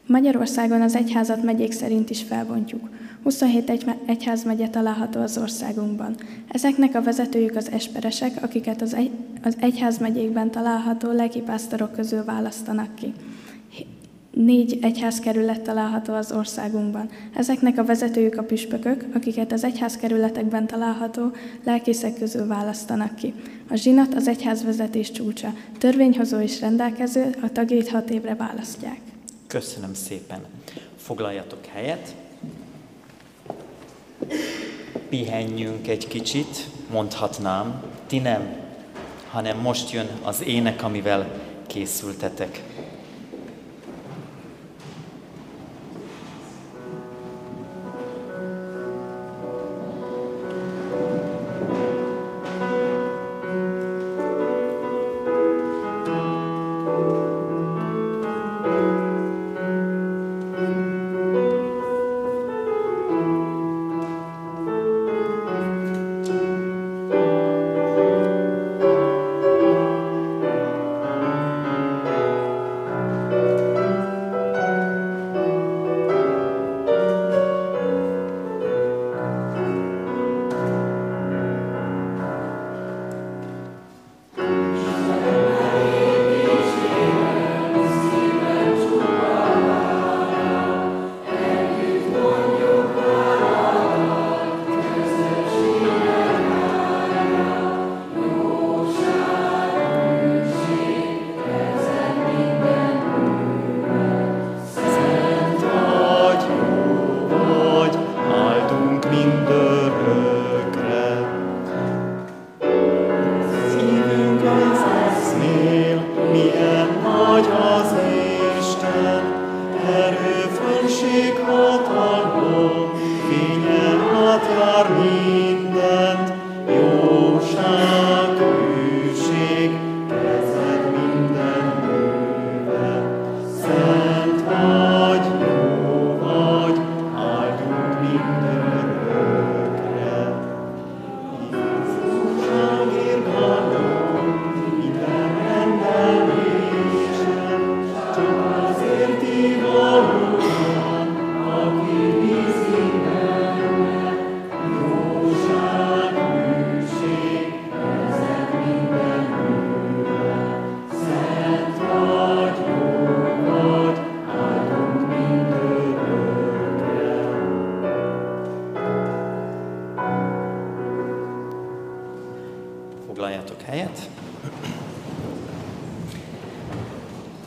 Magyarországon az egyházat megyék szerint is felbontjuk. 27 egy, egyházmegye található az országunkban. Ezeknek a vezetőjük az esperesek, akiket az, egy, az egyházmegyékben található lelkipásztorok közül választanak ki. Négy egyházkerület található az országunkban. Ezeknek a vezetőjük a püspökök, akiket az egyházkerületekben található lelkészek közül választanak ki. A zsinat az egyházvezetés csúcsa. Törvényhozó és rendelkező, a tagjait hat évre választják. Köszönöm szépen. Foglaljatok helyet. Pihenjünk egy kicsit, mondhatnám. Ti nem, hanem most jön az ének, amivel készültetek.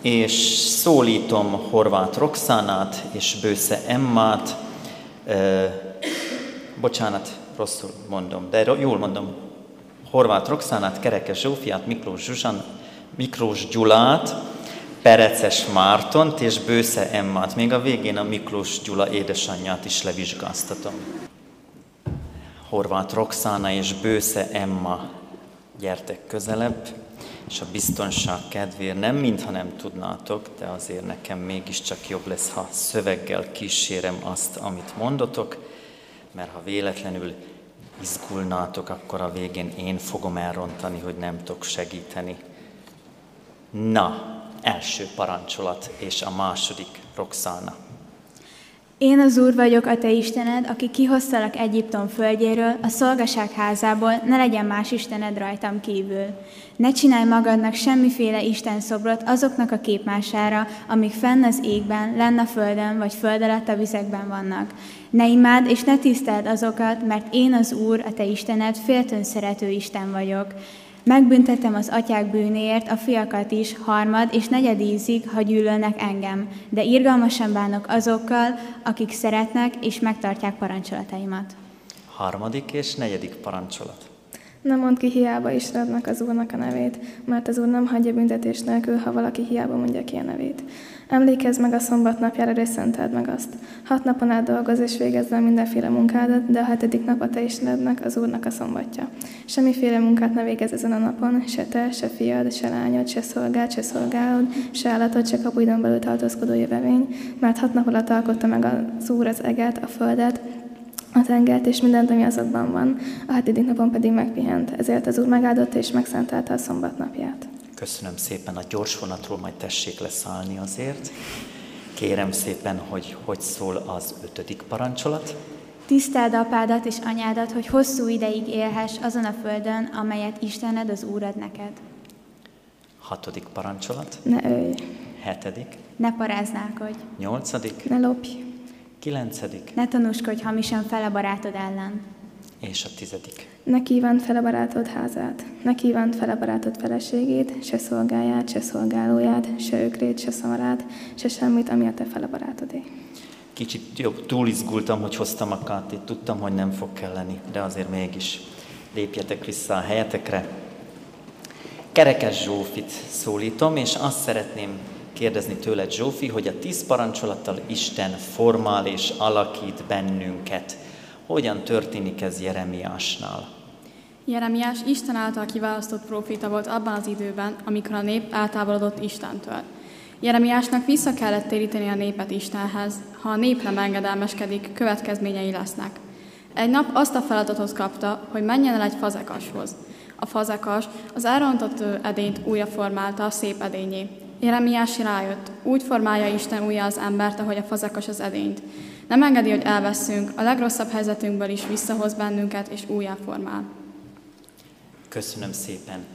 És szólítom Horváth Roxánát és Bősze Emmát, ö, bocsánat, rosszul mondom, de jól mondom, Horváth Roxánát, Kerekes Zsófiát, Miklós, Zsuzsan, Miklós Gyulát, Pereces Mártont és Bősze Emmát. Még a végén a Miklós Gyula édesanyját is levizsgáztatom. Horváth Roxána és Bősze Emma, gyertek közelebb, és a biztonság kedvéért nem mintha nem tudnátok, de azért nekem mégiscsak jobb lesz, ha szöveggel kísérem azt, amit mondotok, mert ha véletlenül izgulnátok, akkor a végén én fogom elrontani, hogy nem tudok segíteni. Na, első parancsolat, és a második Roxana. Én az Úr vagyok, a te Istened, aki kihoztalak Egyiptom földjéről, a szolgaság házából, ne legyen más Istened rajtam kívül. Ne csinálj magadnak semmiféle Isten szobrot azoknak a képmására, amik fenn az égben, lenn a földön, vagy föld alatt a vizekben vannak. Ne imád és ne tiszteld azokat, mert én az Úr, a te Istened, féltön szerető Isten vagyok. Megbüntetem az atyák bűnéért a fiakat is harmad és negyed ízig, ha gyűlölnek engem, de irgalmasan bánok azokkal, akik szeretnek és megtartják parancsolataimat. Harmadik és negyedik parancsolat. Nem mond ki hiába Istenednek az Úrnak a nevét, mert az Úr nem hagyja büntetés nélkül, ha valaki hiába mondja ki a nevét. Emlékezz meg a szombat napjára, és szenteld meg azt. Hat napon át dolgoz és végezz el mindenféle munkádat, de a hetedik nap a te Istenednek, az Úrnak a szombatja. Semmiféle munkát ne végezz ezen a napon, se te, se fiad, se lányod, se szolgád, se szolgálod, se állatod, se kapuidon belül tartózkodó jövevény, mert hat nap alatt alkotta meg az Úr az eget, a földet, a tengert és mindent, ami azokban van, a hetedik napon pedig megpihent. Ezért az Úr megáldotta és megszentelte a szombat napját. Köszönöm szépen, a gyors vonatról majd tessék leszállni azért. Kérem szépen, hogy hogy szól az ötödik parancsolat. Tiszteld apádat és anyádat, hogy hosszú ideig élhess azon a földön, amelyet Istened az Úr ad neked. Hatodik parancsolat. Ne ölj, Hetedik. Ne paráználkodj, Nyolcadik. ne lopj, Kilencedik. ne tanúskodj hamisan fel a barátod ellen. És a tizedik. ne kívánt fel a barátod házát, ne kívánt fel a barátod feleségét, se szolgáját, se szolgálóját, se ökrét, se szamarát, se semmit, ami a te fele barátodé. Kicsit jobb, túl izgultam, hogy hoztam a kártét. Tudtam, hogy nem fog kelleni, de azért mégis lépjetek vissza a helyetekre. Kerekes Zsófit szólítom, és azt szeretném kérdezni tőled, Zsófi, hogy a tíz parancsolattal Isten formál és alakít bennünket. Hogyan történik ez Jeremiásnál? Jeremiás Isten által kiválasztott proféta volt abban az időben, amikor a nép eltávolodott Istentől. Jeremiásnak vissza kellett téríteni a népet Istenhez, ha a nép nem engedelmeskedik, következményei lesznek. Egy nap azt a feladatot kapta, hogy menjen el egy fazekashoz. A fazekas az elrontott edényt újra formálta a szép edényé. Jeremiás rájött, úgy formálja Isten újra az embert, ahogy a fazekas az edényt. Nem engedi, hogy elveszünk, a legrosszabb helyzetünkből is visszahoz bennünket és újjá formál. Köszönöm szépen.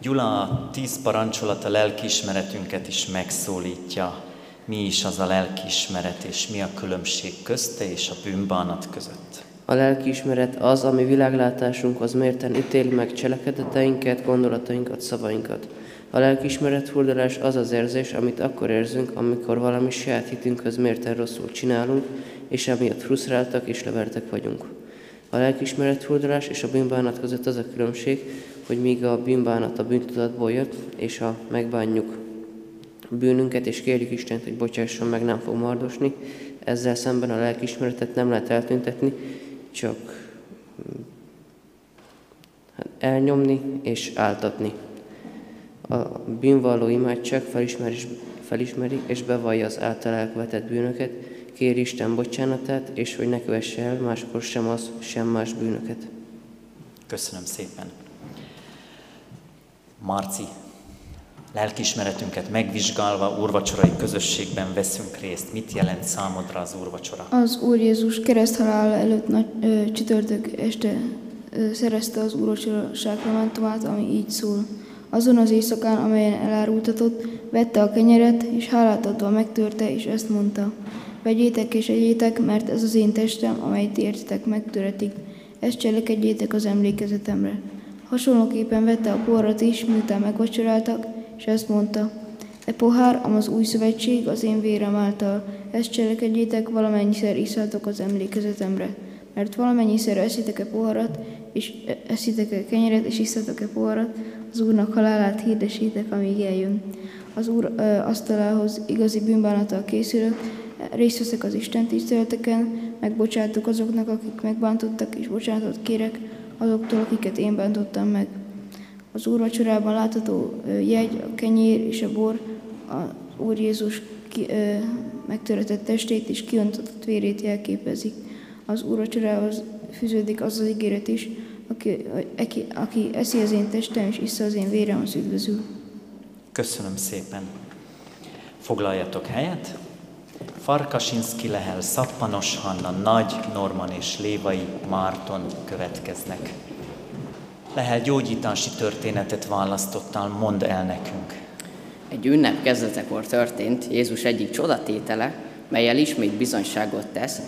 Gyula a tíz parancsolat a lelkiismeretünket is megszólítja. Mi is az a lelkiismeret, és mi a különbség közte és a bűnbánat között? A lelkiismeret az, ami világlátásunkhoz mérten ítéli meg cselekedeteinket, gondolatainkat, szavainkat. A lelkiismeret furdalás az az érzés, amit akkor érzünk, amikor valami saját hitünkhöz mérten rosszul csinálunk, és emiatt frusztráltak és levertek vagyunk. A lelkiismeret furdalás és a bűnbánat között az a különbség, hogy míg a bűnbánat a bűntudatból jött, és ha megbánjuk bűnünket, és kérjük Istent, hogy bocsásson meg, nem fog mardosni, ezzel szemben a lelkiismeretet nem lehet eltüntetni, csak hát elnyomni és áltatni. A bűnvalló imádság felismeri, felismeri és bevallja az által elkövetett bűnöket, kér Isten bocsánatát, és hogy ne kövesse el máskor sem az, sem más bűnöket. Köszönöm szépen. Marci, lelkismeretünket megvizsgálva úrvacsorai közösségben veszünk részt. Mit jelent számodra az úrvacsora? Az Úr Jézus kereszthalál előtt nagy, ö, csütörtök este ö, szerezte az úrvacsora sákramentumát, ami így szól. Azon az éjszakán, amelyen elárultatott, vette a kenyeret, és hálát adva megtörte, és ezt mondta. Vegyétek és egyétek, mert ez az én testem, amely ti értitek megtöretik. Ezt cselekedjétek az emlékezetemre. Hasonlóképpen vette a porrat is, miután megvacsoráltak, és ezt mondta. E pohár, am az új szövetség az én vérem által. Ezt cselekedjétek, valamennyiszer isszátok az emlékezetemre. Mert valamennyiszer eszitek e poharat, és e kenyeret, és isszátok e poharat, az Úrnak halálát hirdesítek, amíg eljön. Az Úr ö, asztalához igazi bűnbánattal készülök, részt veszek az Isten tiszteleteken, megbocsátok azoknak, akik megbántottak, és bocsánatot kérek azoktól, akiket én bántottam meg. Az Úr vacsorában látható jegy, a kenyér és a bor, az Úr Jézus ki, ö, megtöretett testét és kiontatott vérét jelképezik. Az Úr vacsorához fűződik az az ígéret is, aki, aki, aki eszi az én testem és issza az én vérem, az üdvözül. Köszönöm szépen. Foglaljatok helyet. Farkasinszki Lehel, Szappanos Hanna, Nagy Norman és Lévai Márton következnek. Lehel gyógyítási történetet választottál, mondd el nekünk. Egy ünnep kezdetekor történt Jézus egyik csodatétele, melyel ismét bizonyságot tesz,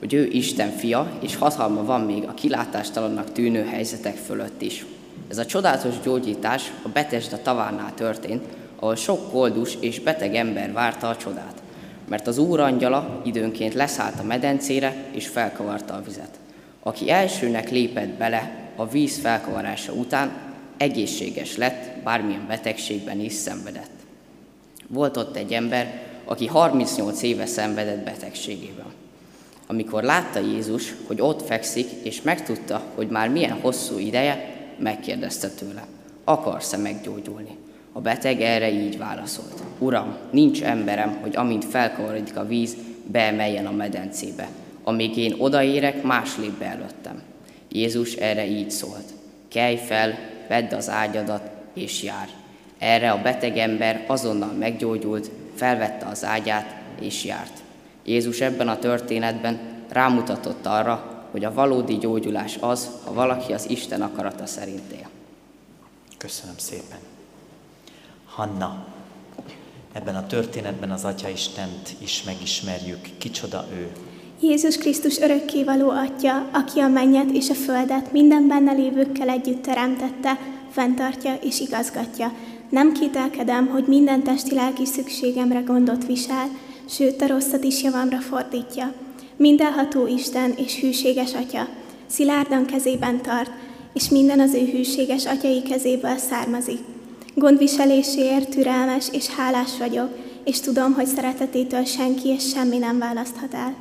hogy ő Isten fia, és hatalma van még a kilátástalannak tűnő helyzetek fölött is. Ez a csodálatos gyógyítás a Betesda tavánál történt, ahol sok koldus és beteg ember várta a csodát, mert az úr angyala időnként leszállt a medencére és felkavarta a vizet. Aki elsőnek lépett bele a víz felkavarása után, egészséges lett, bármilyen betegségben is szenvedett. Volt ott egy ember, aki 38 éve szenvedett betegségében. Amikor látta Jézus, hogy ott fekszik, és megtudta, hogy már milyen hosszú ideje, megkérdezte tőle, akarsz-e meggyógyulni? A beteg erre így válaszolt, Uram, nincs emberem, hogy amint felkavarodik a víz, beemeljen a medencébe. Amíg én odaérek, más lép be előttem. Jézus erre így szólt, kelj fel, vedd az ágyadat, és járj. Erre a beteg ember azonnal meggyógyult, felvette az ágyát, és járt. Jézus ebben a történetben rámutatott arra, hogy a valódi gyógyulás az, ha valaki az Isten akarata szerint él. Köszönöm szépen. Hanna, ebben a történetben az Atya Istent is megismerjük. Kicsoda ő? Jézus Krisztus örökkévaló Atya, aki a mennyet és a földet minden benne lévőkkel együtt teremtette, fenntartja és igazgatja. Nem kételkedem, hogy minden testi-lelki szükségemre gondot visel, sőt a rosszat is javamra fordítja. Mindenható Isten és hűséges Atya, szilárdan kezében tart, és minden az ő hűséges atyai kezéből származik. Gondviseléséért türelmes és hálás vagyok, és tudom, hogy szeretetétől senki és semmi nem választhat el.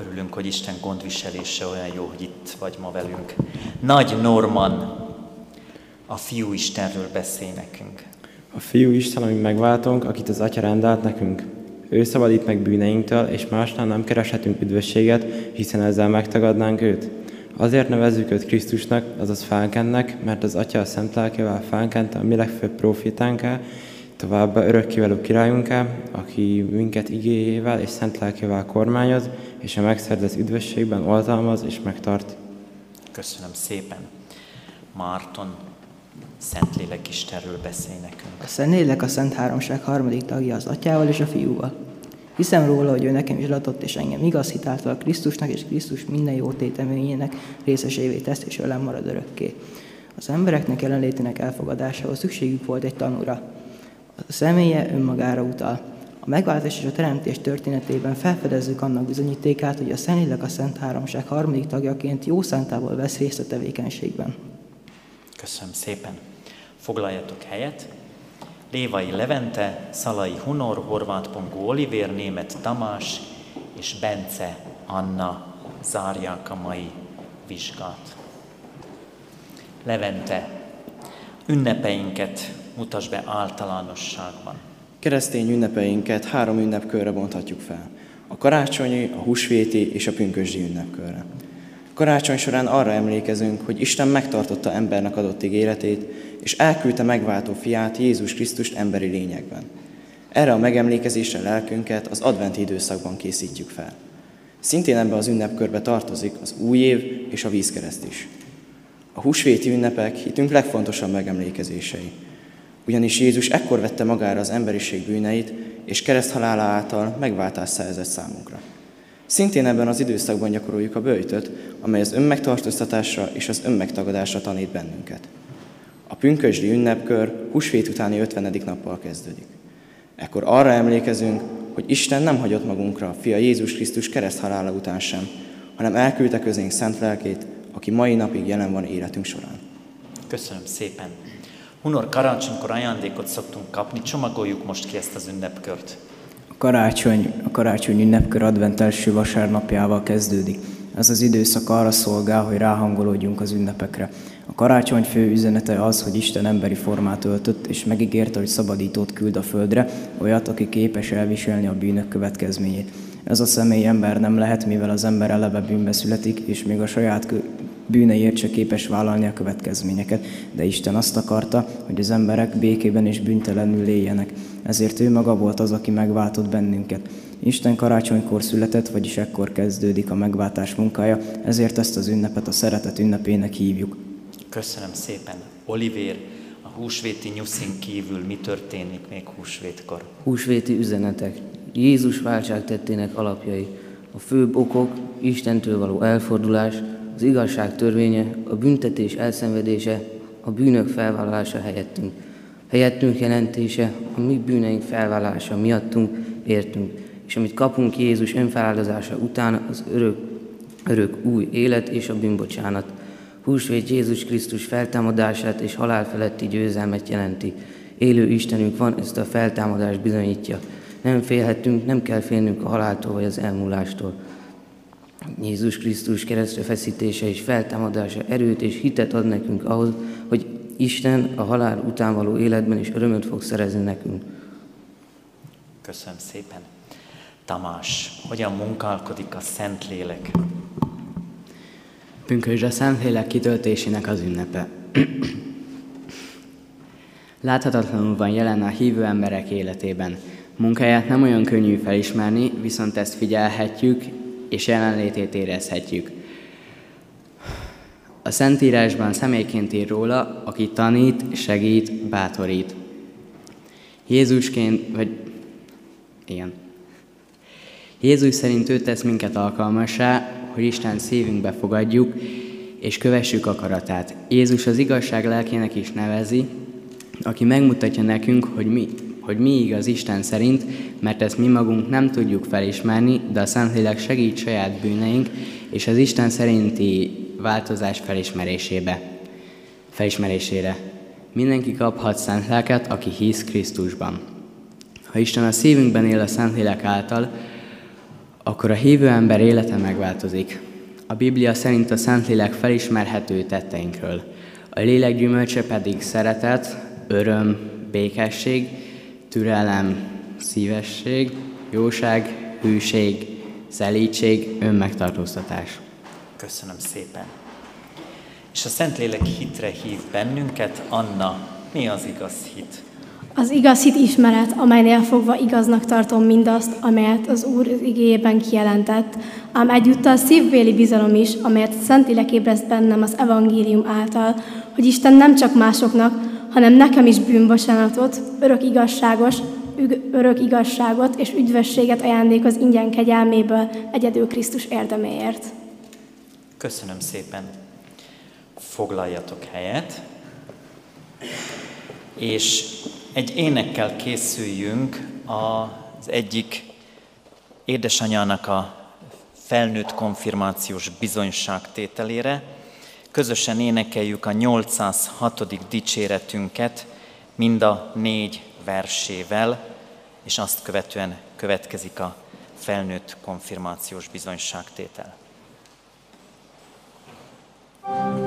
Örülünk, hogy Isten gondviselése olyan jó, hogy itt vagy ma velünk. Nagy Norman, a Fiú Istenről beszél nekünk. A Fiú Isten, ami megváltunk, akit az Atya rendelt nekünk. Ő szabadít meg bűneinktől, és másnál nem kereshetünk üdvösséget, hiszen ezzel megtagadnánk őt. Azért nevezzük őt Krisztusnak, azaz Fánkennek, mert az Atya a szent lelkével fánkente a mi legfőbb profitánká, továbbá örökkivelő királyunká, aki minket igéjével és szent lelkével kormányoz, és a megszerzett üdvösségben oltalmaz és megtart. Köszönöm szépen. Márton, Szentlélek Istenről beszél nekünk. A Szentlélek a Szent Háromság harmadik tagja az Atyával és a Fiúval. Hiszem róla, hogy ő nekem is adott, és engem igaz hitáltal Krisztusnak és Krisztus minden jó téteményének részesévé tesz, és velem marad örökké. Az embereknek jelenlétének elfogadásához szükségük volt egy tanúra. A személye önmagára utal. A megváltás és a teremtés történetében felfedezzük annak bizonyítékát, hogy a Szentlélek a Szent Háromság harmadik tagjaként jó szántából vesz részt a tevékenységben. Köszönöm szépen. Foglaljatok helyet. Lévai Levente, Szalai Hunor, Horváth Pongó Olivér, Német Tamás és Bence Anna zárják a mai vizsgát. Levente, ünnepeinket mutasd be általánosságban. Keresztény ünnepeinket három ünnepkörre bonthatjuk fel. A karácsonyi, a húsvéti és a pünkösdi ünnepkörre. Karácsony során arra emlékezünk, hogy Isten megtartotta embernek adott ígéretét, és elküldte megváltó fiát, Jézus Krisztust emberi lényegben. Erre a megemlékezésre lelkünket az adventi időszakban készítjük fel. Szintén ebbe az ünnepkörbe tartozik az új év és a vízkereszt is. A húsvéti ünnepek hitünk legfontosabb megemlékezései. Ugyanis Jézus ekkor vette magára az emberiség bűneit, és kereszthalála által megváltást szerzett számunkra. Szintén ebben az időszakban gyakoroljuk a bőjtöt, amely az önmegtartóztatásra és az önmegtagadásra tanít bennünket. A A pünkösdi ünnepkör húsvét utáni 50. nappal kezdődik. Ekkor arra emlékezünk, hogy Isten nem hagyott magunkra fia Jézus Krisztus kereszt halála után sem, hanem elküldte közénk szent lelkét, aki mai napig jelen van életünk során. Köszönöm szépen. Hunor, karácsonykor ajándékot szoktunk kapni, csomagoljuk most ki ezt az ünnepkört. Karácsony, a karácsony ünnepkör advent első vasárnapjával kezdődik. Ez az időszak arra szolgál, hogy ráhangolódjunk az ünnepekre. A karácsony fő üzenete az, hogy Isten emberi formát öltött, és megígérte, hogy szabadítót küld a földre, olyat, aki képes elviselni a bűnök következményét. Ez a személy ember nem lehet, mivel az ember eleve bűnbe születik, és még a saját bűneiért se képes vállalni a következményeket, de Isten azt akarta, hogy az emberek békében és büntelenül éljenek. Ezért ő maga volt az, aki megváltott bennünket. Isten karácsonykor született, vagyis ekkor kezdődik a megváltás munkája, ezért ezt az ünnepet a szeretet ünnepének hívjuk. Köszönöm szépen. Olivér, a húsvéti nyuszin kívül mi történik még húsvétkor? Húsvéti üzenetek. Jézus váltságtettének alapjai. A főbb okok, Istentől való elfordulás, az igazság törvénye, a büntetés elszenvedése, a bűnök felvállalása helyettünk. Helyettünk jelentése, a mi bűneink felvállása miattunk, értünk, és amit kapunk Jézus önfeláldozása után, az örök, örök új élet és a bűnbocsánat. Húsvét Jézus Krisztus feltámadását és halál feletti győzelmet jelenti. Élő Istenünk van, ezt a feltámadást bizonyítja. Nem félhetünk, nem kell félnünk a haláltól vagy az elmúlástól. Jézus Krisztus keresztre feszítése és feltámadása erőt és hitet ad nekünk ahhoz, hogy Isten a halál után való életben is örömöt fog szerezni nekünk. Köszönöm szépen. Tamás, hogyan munkálkodik a Szentlélek? Pünkösd a Szentlélek kitöltésének az ünnepe. Láthatatlanul van jelen a hívő emberek életében. Munkáját nem olyan könnyű felismerni, viszont ezt figyelhetjük, és jelenlétét érezhetjük. A Szentírásban személyként ír róla, aki tanít, segít, bátorít. Jézusként, vagy igen. Jézus szerint ő tesz minket alkalmassá, hogy Isten szívünkbe fogadjuk, és kövessük akaratát. Jézus az igazság lelkének is nevezi, aki megmutatja nekünk, hogy mi, hogy mi igaz Isten szerint, mert ezt mi magunk nem tudjuk felismerni, de a Szentlélek segít saját bűneink és az Isten szerinti változás felismerésébe, felismerésére. Mindenki kaphat szent lelket, aki hisz Krisztusban. Ha Isten a szívünkben él a Szentlélek által, akkor a hívő ember élete megváltozik. A Biblia szerint a Szentlélek felismerhető tetteinkről. A lélek gyümölcse pedig szeretet, öröm, békesség, türelem, szívesség, jóság, hűség, szelítség, önmegtartóztatás. Köszönöm szépen. És a Szentlélek hitre hív bennünket. Anna, mi az igaz hit? Az igaz hit ismeret, amelynél fogva igaznak tartom mindazt, amelyet az Úr igéjében kijelentett, ám egyúttal szívvéli bizalom is, amelyet Szentlélek ébreszt bennem az evangélium által, hogy Isten nem csak másoknak, hanem nekem is bűnbocsánatot, örök igazságos, örök igazságot és üdvösséget ajándékoz ingyen kegyelméből egyedül Krisztus érdeméért. Köszönöm szépen. Foglaljatok helyet, és egy énekkel készüljünk az egyik édesanyának a felnőtt konfirmációs bizonyságtételére. Közösen énekeljük a 806. dicséretünket mind a négy versével, és azt követően következik a felnőtt konfirmációs bizonyságtétel. Thank you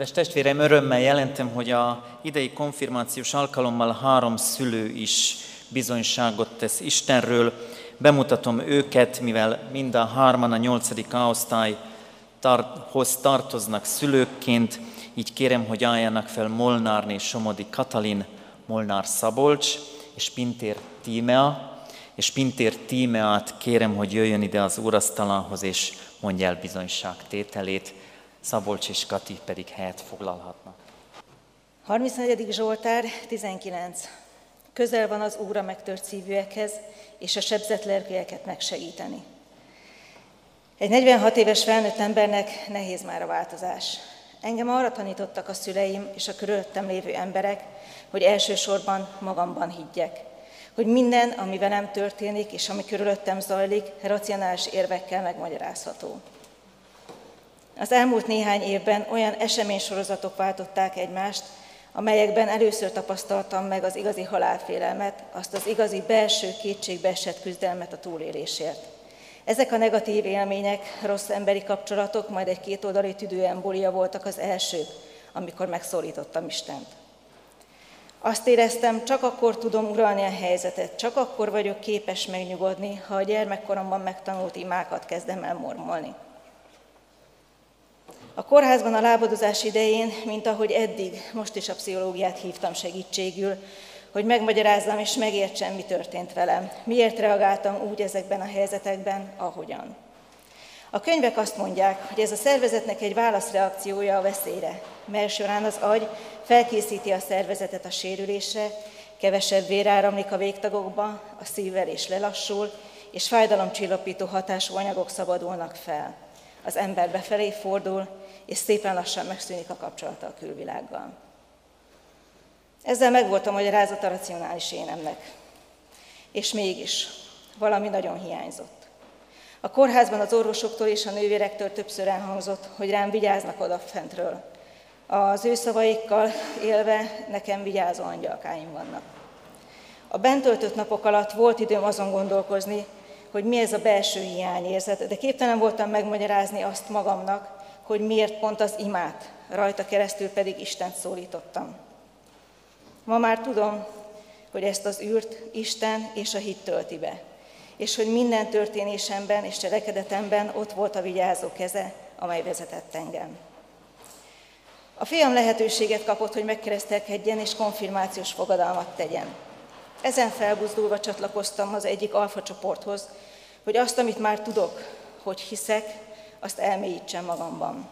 Kedves testvérem, örömmel jelentem, hogy a idei konfirmációs alkalommal három szülő is bizonyságot tesz Istenről. Bemutatom őket, mivel mind a hárman a nyolcadik tar- tartoznak szülőkként, így kérem, hogy álljanak fel Molnárné Somodi Katalin, Molnár Szabolcs és Pintér Tímea, és Pintér Tímeát kérem, hogy jöjjön ide az úrasztalához, és mondja el bizonyság tételét. Szabolcs és Kati pedig helyet foglalhatnak. 34. Zsoltár 19. Közel van az Úr a megtört szívűekhez, és a sebzett lelkűeket megsegíteni. Egy 46 éves felnőtt embernek nehéz már a változás. Engem arra tanítottak a szüleim és a körülöttem lévő emberek, hogy elsősorban magamban higgyek. Hogy minden, ami velem történik, és ami körülöttem zajlik, racionális érvekkel megmagyarázható. Az elmúlt néhány évben olyan eseménysorozatok váltották egymást, amelyekben először tapasztaltam meg az igazi halálfélelmet, azt az igazi belső kétségbeesett küzdelmet a túlélésért. Ezek a negatív élmények, rossz emberi kapcsolatok, majd egy kétoldali tüdőembolia voltak az elsők, amikor megszólítottam Istent. Azt éreztem, csak akkor tudom uralni a helyzetet, csak akkor vagyok képes megnyugodni, ha a gyermekkoromban megtanult imákat kezdem el mormolni. A kórházban a lábadozás idején, mint ahogy eddig, most is a pszichológiát hívtam segítségül, hogy megmagyarázzam és megértsem, mi történt velem, miért reagáltam úgy ezekben a helyzetekben, ahogyan. A könyvek azt mondják, hogy ez a szervezetnek egy válaszreakciója a veszélyre, mely során az agy felkészíti a szervezetet a sérülésre, kevesebb vér áramlik a végtagokba, a szívvelés lelassul, és fájdalomcsillapító hatású anyagok szabadulnak fel. Az ember befelé fordul, és szépen lassan megszűnik a kapcsolata a külvilággal. Ezzel megvolt a magyarázat a racionális énemnek. És mégis valami nagyon hiányzott. A kórházban az orvosoktól és a nővérektől többször elhangzott, hogy rám vigyáznak odafentről. Az ő szavaikkal élve nekem vigyázó angyalkáim vannak. A bent töltött napok alatt volt időm azon gondolkozni, hogy mi ez a belső hiányérzet, de képtelen voltam megmagyarázni azt magamnak, hogy miért pont az imát, rajta keresztül pedig Istent szólítottam. Ma már tudom, hogy ezt az űrt Isten és a hit tölti be, és hogy minden történésemben és cselekedetemben ott volt a vigyázó keze, amely vezetett engem. A fiam lehetőséget kapott, hogy megkeresztelkedjen és konfirmációs fogadalmat tegyen. Ezen felbuzdulva csatlakoztam az egyik alfa csoporthoz, hogy azt, amit már tudok, hogy hiszek, azt elmélyítsem magamban.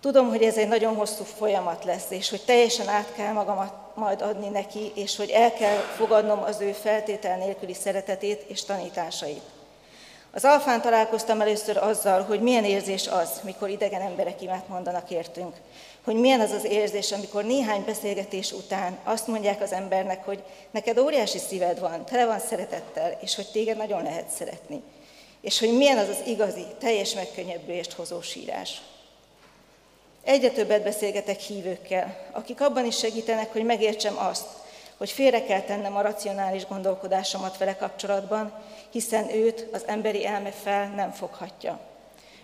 Tudom, hogy ez egy nagyon hosszú folyamat lesz, és hogy teljesen át kell magamat majd adni neki, és hogy el kell fogadnom az ő feltétel nélküli szeretetét és tanításait. Az alfán találkoztam először azzal, hogy milyen érzés az, mikor idegen emberek imát mondanak értünk. Hogy milyen az az érzés, amikor néhány beszélgetés után azt mondják az embernek, hogy neked óriási szíved van, tele van szeretettel, és hogy téged nagyon lehet szeretni. És hogy milyen az az igazi, teljes megkönnyebbülést hozó sírás. Egyre többet beszélgetek hívőkkel, akik abban is segítenek, hogy megértsem azt, hogy félre kell tennem a racionális gondolkodásomat vele kapcsolatban, hiszen őt az emberi elme fel nem foghatja.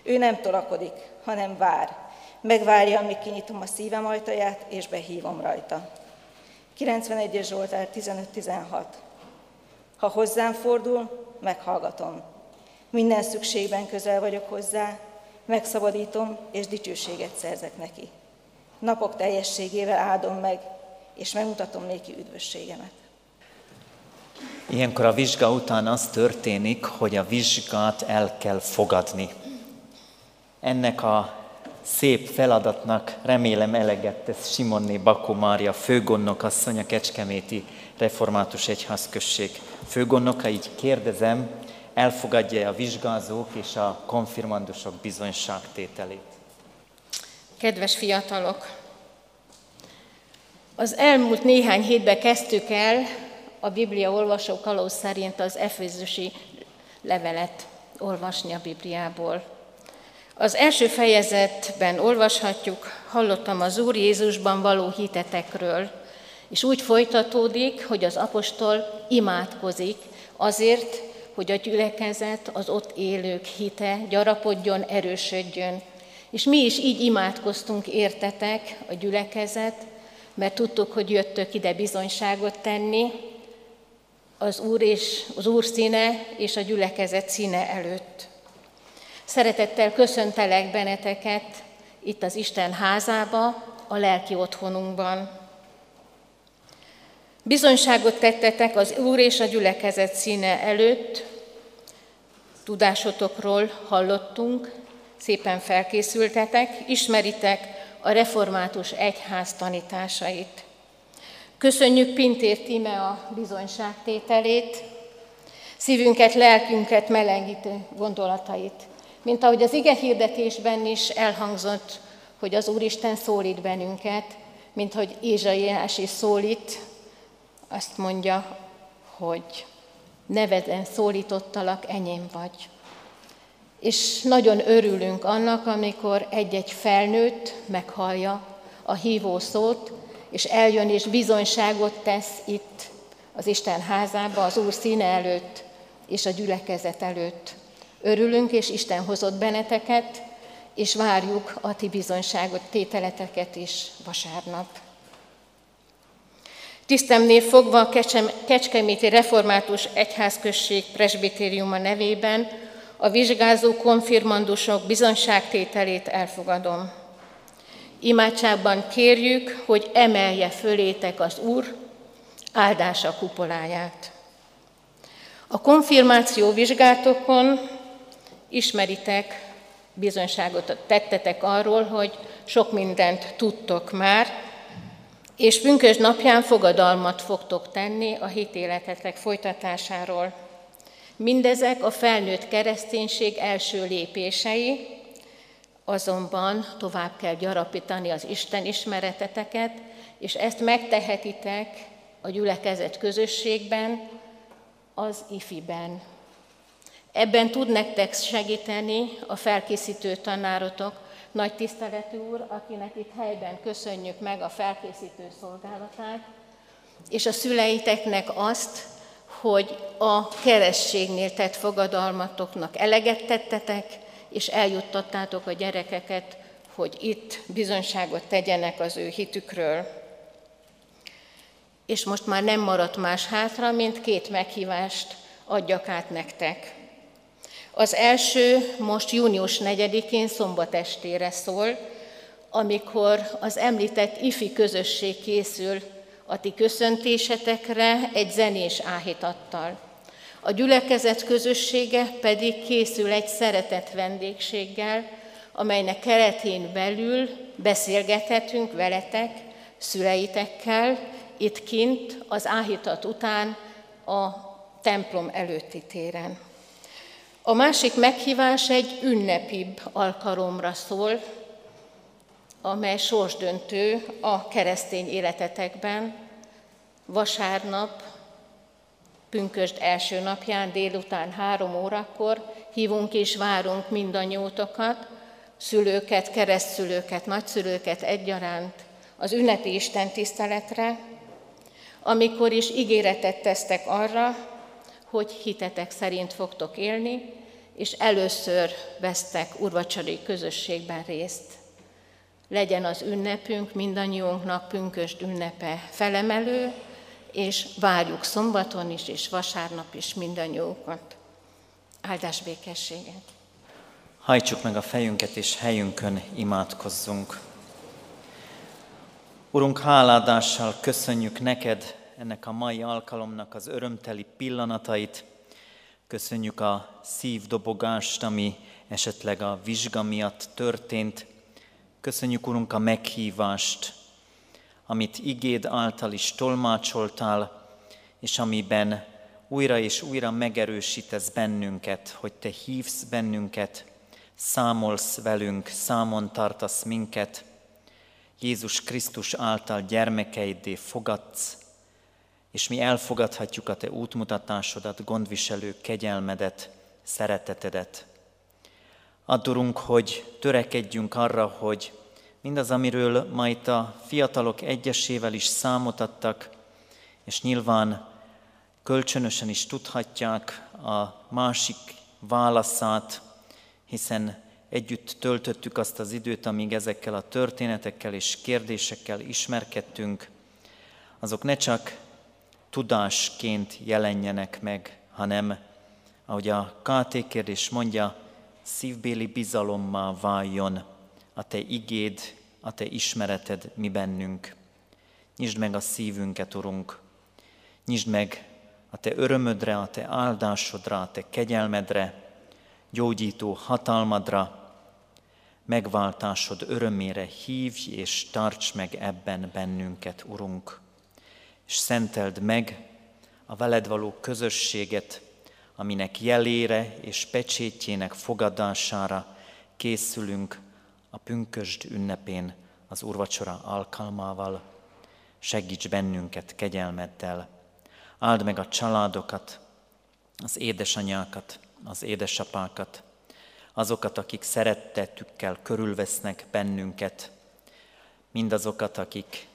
Ő nem tolakodik, hanem vár. Megvárja, amíg kinyitom a szívem ajtaját, és behívom rajta. 91-es Zsoltár 15-16. Ha hozzám fordul, meghallgatom. Minden szükségben közel vagyok hozzá, megszabadítom, és dicsőséget szerzek neki. Napok teljességével áldom meg, és megmutatom néki üdvösségemet. Ilyenkor a vizsga után az történik, hogy a vizsgát el kell fogadni. Ennek a szép feladatnak remélem eleget tesz Simonné Bakó Mária főgondnok asszony, a Kecskeméti Református Egyházközség főgondnoka, így kérdezem, elfogadja a vizsgázók és a konfirmandusok bizonyságtételét. Kedves fiatalok! Az elmúlt néhány hétben kezdtük el a Biblia olvasó kalóz szerint az Efézusi levelet olvasni a Bibliából. Az első fejezetben olvashatjuk, hallottam az Úr Jézusban való hitetekről, és úgy folytatódik, hogy az apostol imádkozik azért, hogy a gyülekezet, az ott élők hite gyarapodjon, erősödjön, És mi is így imádkoztunk értetek a gyülekezet, mert tudtuk, hogy jöttök ide bizonyságot tenni az Úr, és, az Úr színe és a gyülekezet színe előtt. Szeretettel köszöntelek benneteket itt az Isten házába, a lelki otthonunkban. Bizonyságot tettetek az Úr és a gyülekezet színe előtt, tudásotokról hallottunk, szépen felkészültetek, ismeritek a református egyház tanításait. Köszönjük Pintér Tíme a bizonyságtételét, szívünket, lelkünket melegítő gondolatait. Mint ahogy az ige hirdetésben is elhangzott, hogy az Úristen szólít bennünket, mint hogy Ézsaiás is szólít, azt mondja, hogy neveden szólítottalak, enyém vagy. És nagyon örülünk annak, amikor egy-egy felnőtt meghallja a hívó szót, és eljön és bizonyságot tesz itt az Isten házába, az Úr színe előtt és a gyülekezet előtt. Örülünk, és Isten hozott benneteket, és várjuk a ti bizonyságot, tételeteket is vasárnap. Tisztemnél fogva a Kecskeméti Református Egyházközség presbitériuma nevében a vizsgázó konfirmandusok bizonyságtételét elfogadom. Imádságban kérjük, hogy emelje fölétek az Úr áldása kupoláját. A konfirmáció vizsgátokon ismeritek, bizonyságot tettetek arról, hogy sok mindent tudtok már, és pünkös napján fogadalmat fogtok tenni a hitéletetek folytatásáról. Mindezek a felnőtt kereszténység első lépései, azonban tovább kell gyarapítani az Isten ismereteteket, és ezt megtehetitek a gyülekezet közösségben, az ifiben. Ebben tud nektek segíteni a felkészítő tanárotok, nagy tiszteletű úr, akinek itt helyben köszönjük meg a felkészítő szolgálatát, és a szüleiteknek azt, hogy a kerességnél tett fogadalmatoknak eleget tettetek, és eljuttattátok a gyerekeket, hogy itt bizonyságot tegyenek az ő hitükről. És most már nem maradt más hátra, mint két meghívást adjak át nektek. Az első most június 4-én szombat estére szól, amikor az említett ifi közösség készül a ti köszöntésetekre egy zenés áhítattal. A gyülekezet közössége pedig készül egy szeretett vendégséggel, amelynek keretén belül beszélgethetünk veletek, szüleitekkel, itt kint, az áhítat után a templom előtti téren. A másik meghívás egy ünnepibb alkalomra szól, amely sorsdöntő a keresztény életetekben. Vasárnap, pünkösd első napján délután három órakor hívunk és várunk mindannyiótokat, szülőket, keresztszülőket, nagyszülőket egyaránt az ünnepi Isten tiszteletre, amikor is ígéretet tesztek arra, hogy hitetek szerint fogtok élni, és először vesztek urvacsari közösségben részt. Legyen az ünnepünk mindannyiunknak pünkösd ünnepe felemelő, és várjuk szombaton is, és vasárnap is mindannyiunkat. Áldás békességet! Hajtsuk meg a fejünket, és helyünkön imádkozzunk. Urunk, háládással köszönjük neked ennek a mai alkalomnak az örömteli pillanatait. Köszönjük a szívdobogást, ami esetleg a vizsga miatt történt. Köszönjük, Urunk, a meghívást, amit igéd által is tolmácsoltál, és amiben újra és újra megerősítesz bennünket, hogy Te hívsz bennünket, számolsz velünk, számon tartasz minket, Jézus Krisztus által gyermekeiddé fogadsz, és mi elfogadhatjuk a Te útmutatásodat, gondviselő kegyelmedet, szeretetedet. Addurunk, hogy törekedjünk arra, hogy mindaz, amiről ma itt a fiatalok egyesével is számot adtak, és nyilván kölcsönösen is tudhatják a másik válaszát, hiszen Együtt töltöttük azt az időt, amíg ezekkel a történetekkel és kérdésekkel ismerkedtünk. Azok ne csak tudásként jelenjenek meg, hanem, ahogy a KT kérdés mondja, szívbéli bizalommal váljon a Te igéd, a Te ismereted mi bennünk. Nyisd meg a szívünket, Urunk, nyisd meg a Te örömödre, a Te áldásodra, a Te kegyelmedre, gyógyító hatalmadra, megváltásod örömére hívj és tarts meg ebben bennünket, Urunk. És szenteld meg a veled való közösséget, aminek jelére és pecsétjének fogadására készülünk a pünkösd ünnepén az úrvacsora alkalmával. Segíts bennünket kegyelmeddel. Áld meg a családokat, az édesanyákat, az édesapákat, azokat, akik szerettetükkel körülvesznek bennünket, mindazokat, akik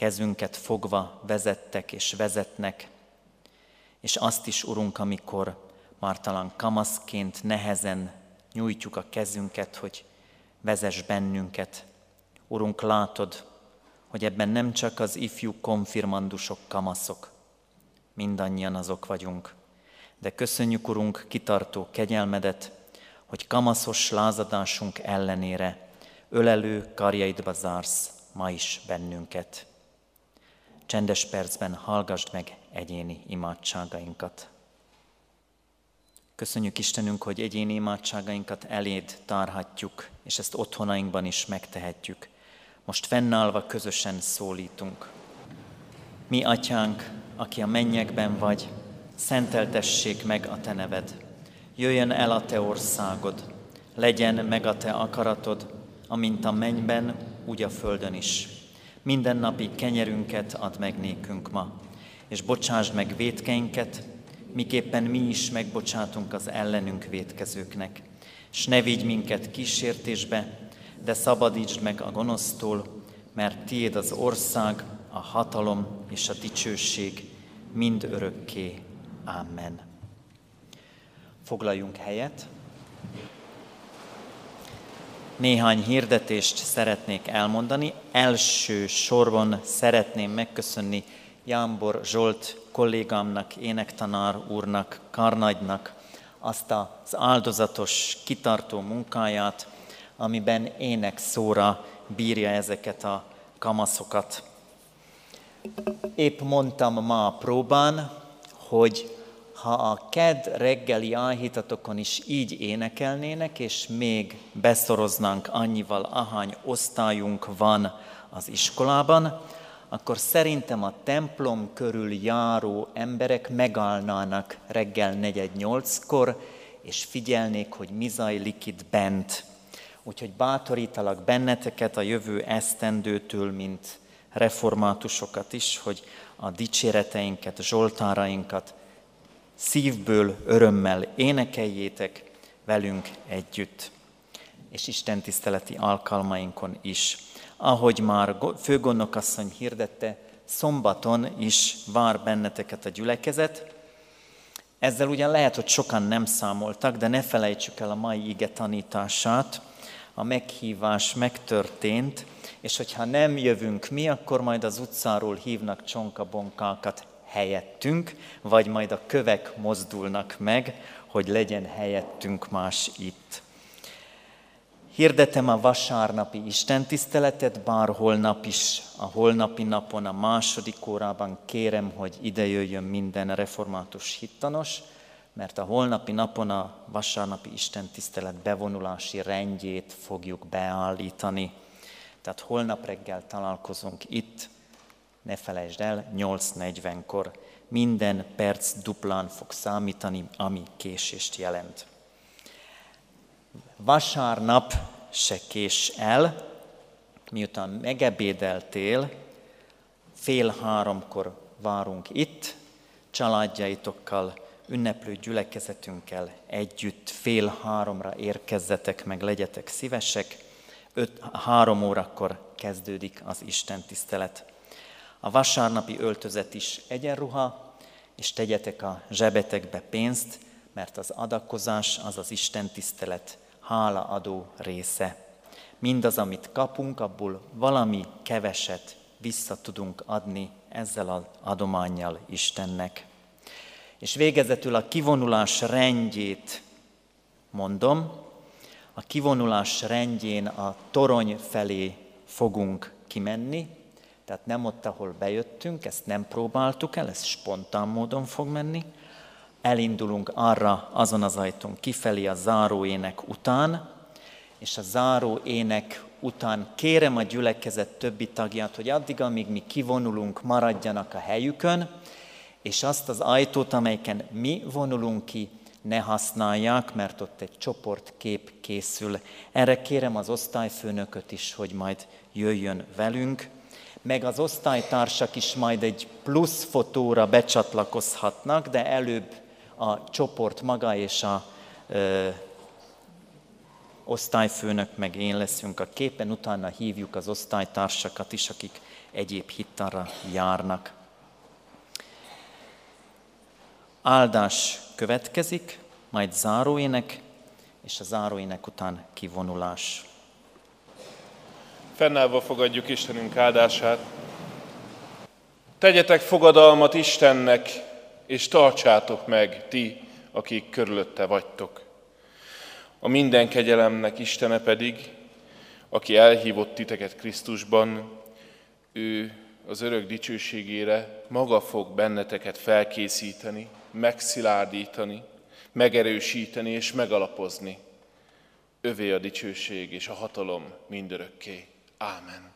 kezünket fogva vezettek és vezetnek, és azt is, Urunk, amikor már talán kamaszként nehezen nyújtjuk a kezünket, hogy vezess bennünket. Urunk, látod, hogy ebben nem csak az ifjú konfirmandusok kamaszok, mindannyian azok vagyunk. De köszönjük, Urunk, kitartó kegyelmedet, hogy kamaszos lázadásunk ellenére ölelő karjaidba zársz ma is bennünket. Csendes percben hallgassd meg egyéni imádságainkat. Köszönjük Istenünk, hogy egyéni imádságainkat eléd tárhatjuk, és ezt otthonainkban is megtehetjük. Most fennállva közösen szólítunk. Mi, Atyánk, aki a mennyekben vagy, szenteltessék meg a Te neved. Jöjjön el a Te országod, legyen meg a Te akaratod, amint a mennyben, úgy a földön is. Minden napi kenyerünket add meg nékünk ma, és bocsásd meg vétkeinket, miképpen mi is megbocsátunk az ellenünk vétkezőknek. S ne vigy minket kísértésbe, de szabadítsd meg a gonosztól, mert tiéd az ország, a hatalom és a dicsőség mind örökké. Amen. Foglaljunk helyet. Néhány hirdetést szeretnék elmondani. Első sorban szeretném megköszönni Jámbor Zsolt kollégámnak, énektanár úrnak, Karnagynak azt az áldozatos, kitartó munkáját, amiben ének szóra bírja ezeket a kamaszokat. Épp mondtam ma a próbán, hogy ha a ked reggeli áhítatokon is így énekelnének, és még beszoroznánk annyival, ahány osztályunk van az iskolában, akkor szerintem a templom körül járó emberek megállnának reggel negyed nyolckor, és figyelnék, hogy mi zajlik itt bent. Úgyhogy bátorítalak benneteket a jövő esztendőtől, mint reformátusokat is, hogy a dicséreteinket, zsoltárainkat szívből, örömmel énekeljétek velünk együtt, és Isten tiszteleti alkalmainkon is ahogy már főgondnokasszony hirdette, szombaton is vár benneteket a gyülekezet. Ezzel ugyan lehet, hogy sokan nem számoltak, de ne felejtsük el a mai ige tanítását. A meghívás megtörtént, és hogyha nem jövünk mi, akkor majd az utcáról hívnak csonkabonkákat helyettünk, vagy majd a kövek mozdulnak meg, hogy legyen helyettünk más itt. Hirdetem a vasárnapi istentiszteletet, bár holnap is, a holnapi napon, a második órában kérem, hogy ide jöjjön minden református hittanos, mert a holnapi napon a vasárnapi istentisztelet bevonulási rendjét fogjuk beállítani. Tehát holnap reggel találkozunk itt, ne felejtsd el, 8.40-kor. Minden perc duplán fog számítani, ami késést jelent. Vasárnap se kés el, miután megebédeltél, fél háromkor várunk itt, családjaitokkal, ünneplő gyülekezetünkkel együtt fél háromra érkezzetek meg, legyetek szívesek, öt, három órakor kezdődik az Isten tisztelet. A vasárnapi öltözet is egyenruha, és tegyetek a zsebetekbe pénzt, mert az adakozás az az Isten tisztelet hálaadó része. Mindaz, amit kapunk, abból valami keveset vissza tudunk adni ezzel az adományjal Istennek. És végezetül a kivonulás rendjét mondom. A kivonulás rendjén a torony felé fogunk kimenni, tehát nem ott, ahol bejöttünk, ezt nem próbáltuk el, ez spontán módon fog menni. Elindulunk arra azon az ajtón kifelé a záróének után, és a záró ének után kérem a gyülekezet többi tagját, hogy addig, amíg mi kivonulunk, maradjanak a helyükön, és azt az ajtót, amelyeken mi vonulunk ki, ne használják, mert ott egy csoportkép készül. Erre kérem az osztályfőnököt is, hogy majd jöjjön velünk, meg az osztálytársak is majd egy plusz fotóra becsatlakozhatnak, de előbb a csoport maga és a ö, osztályfőnök meg én leszünk a képen, utána hívjuk az osztálytársakat is, akik egyéb hittarra járnak. Áldás következik, majd záróének, és a záróének után kivonulás. Fennállva fogadjuk Istenünk áldását. Tegyetek fogadalmat Istennek, és tartsátok meg ti, akik körülötte vagytok. A minden kegyelemnek Istene pedig, aki elhívott titeket Krisztusban, ő az örök dicsőségére maga fog benneteket felkészíteni, megszilárdítani, megerősíteni és megalapozni. Övé a dicsőség és a hatalom mindörökké. Amen.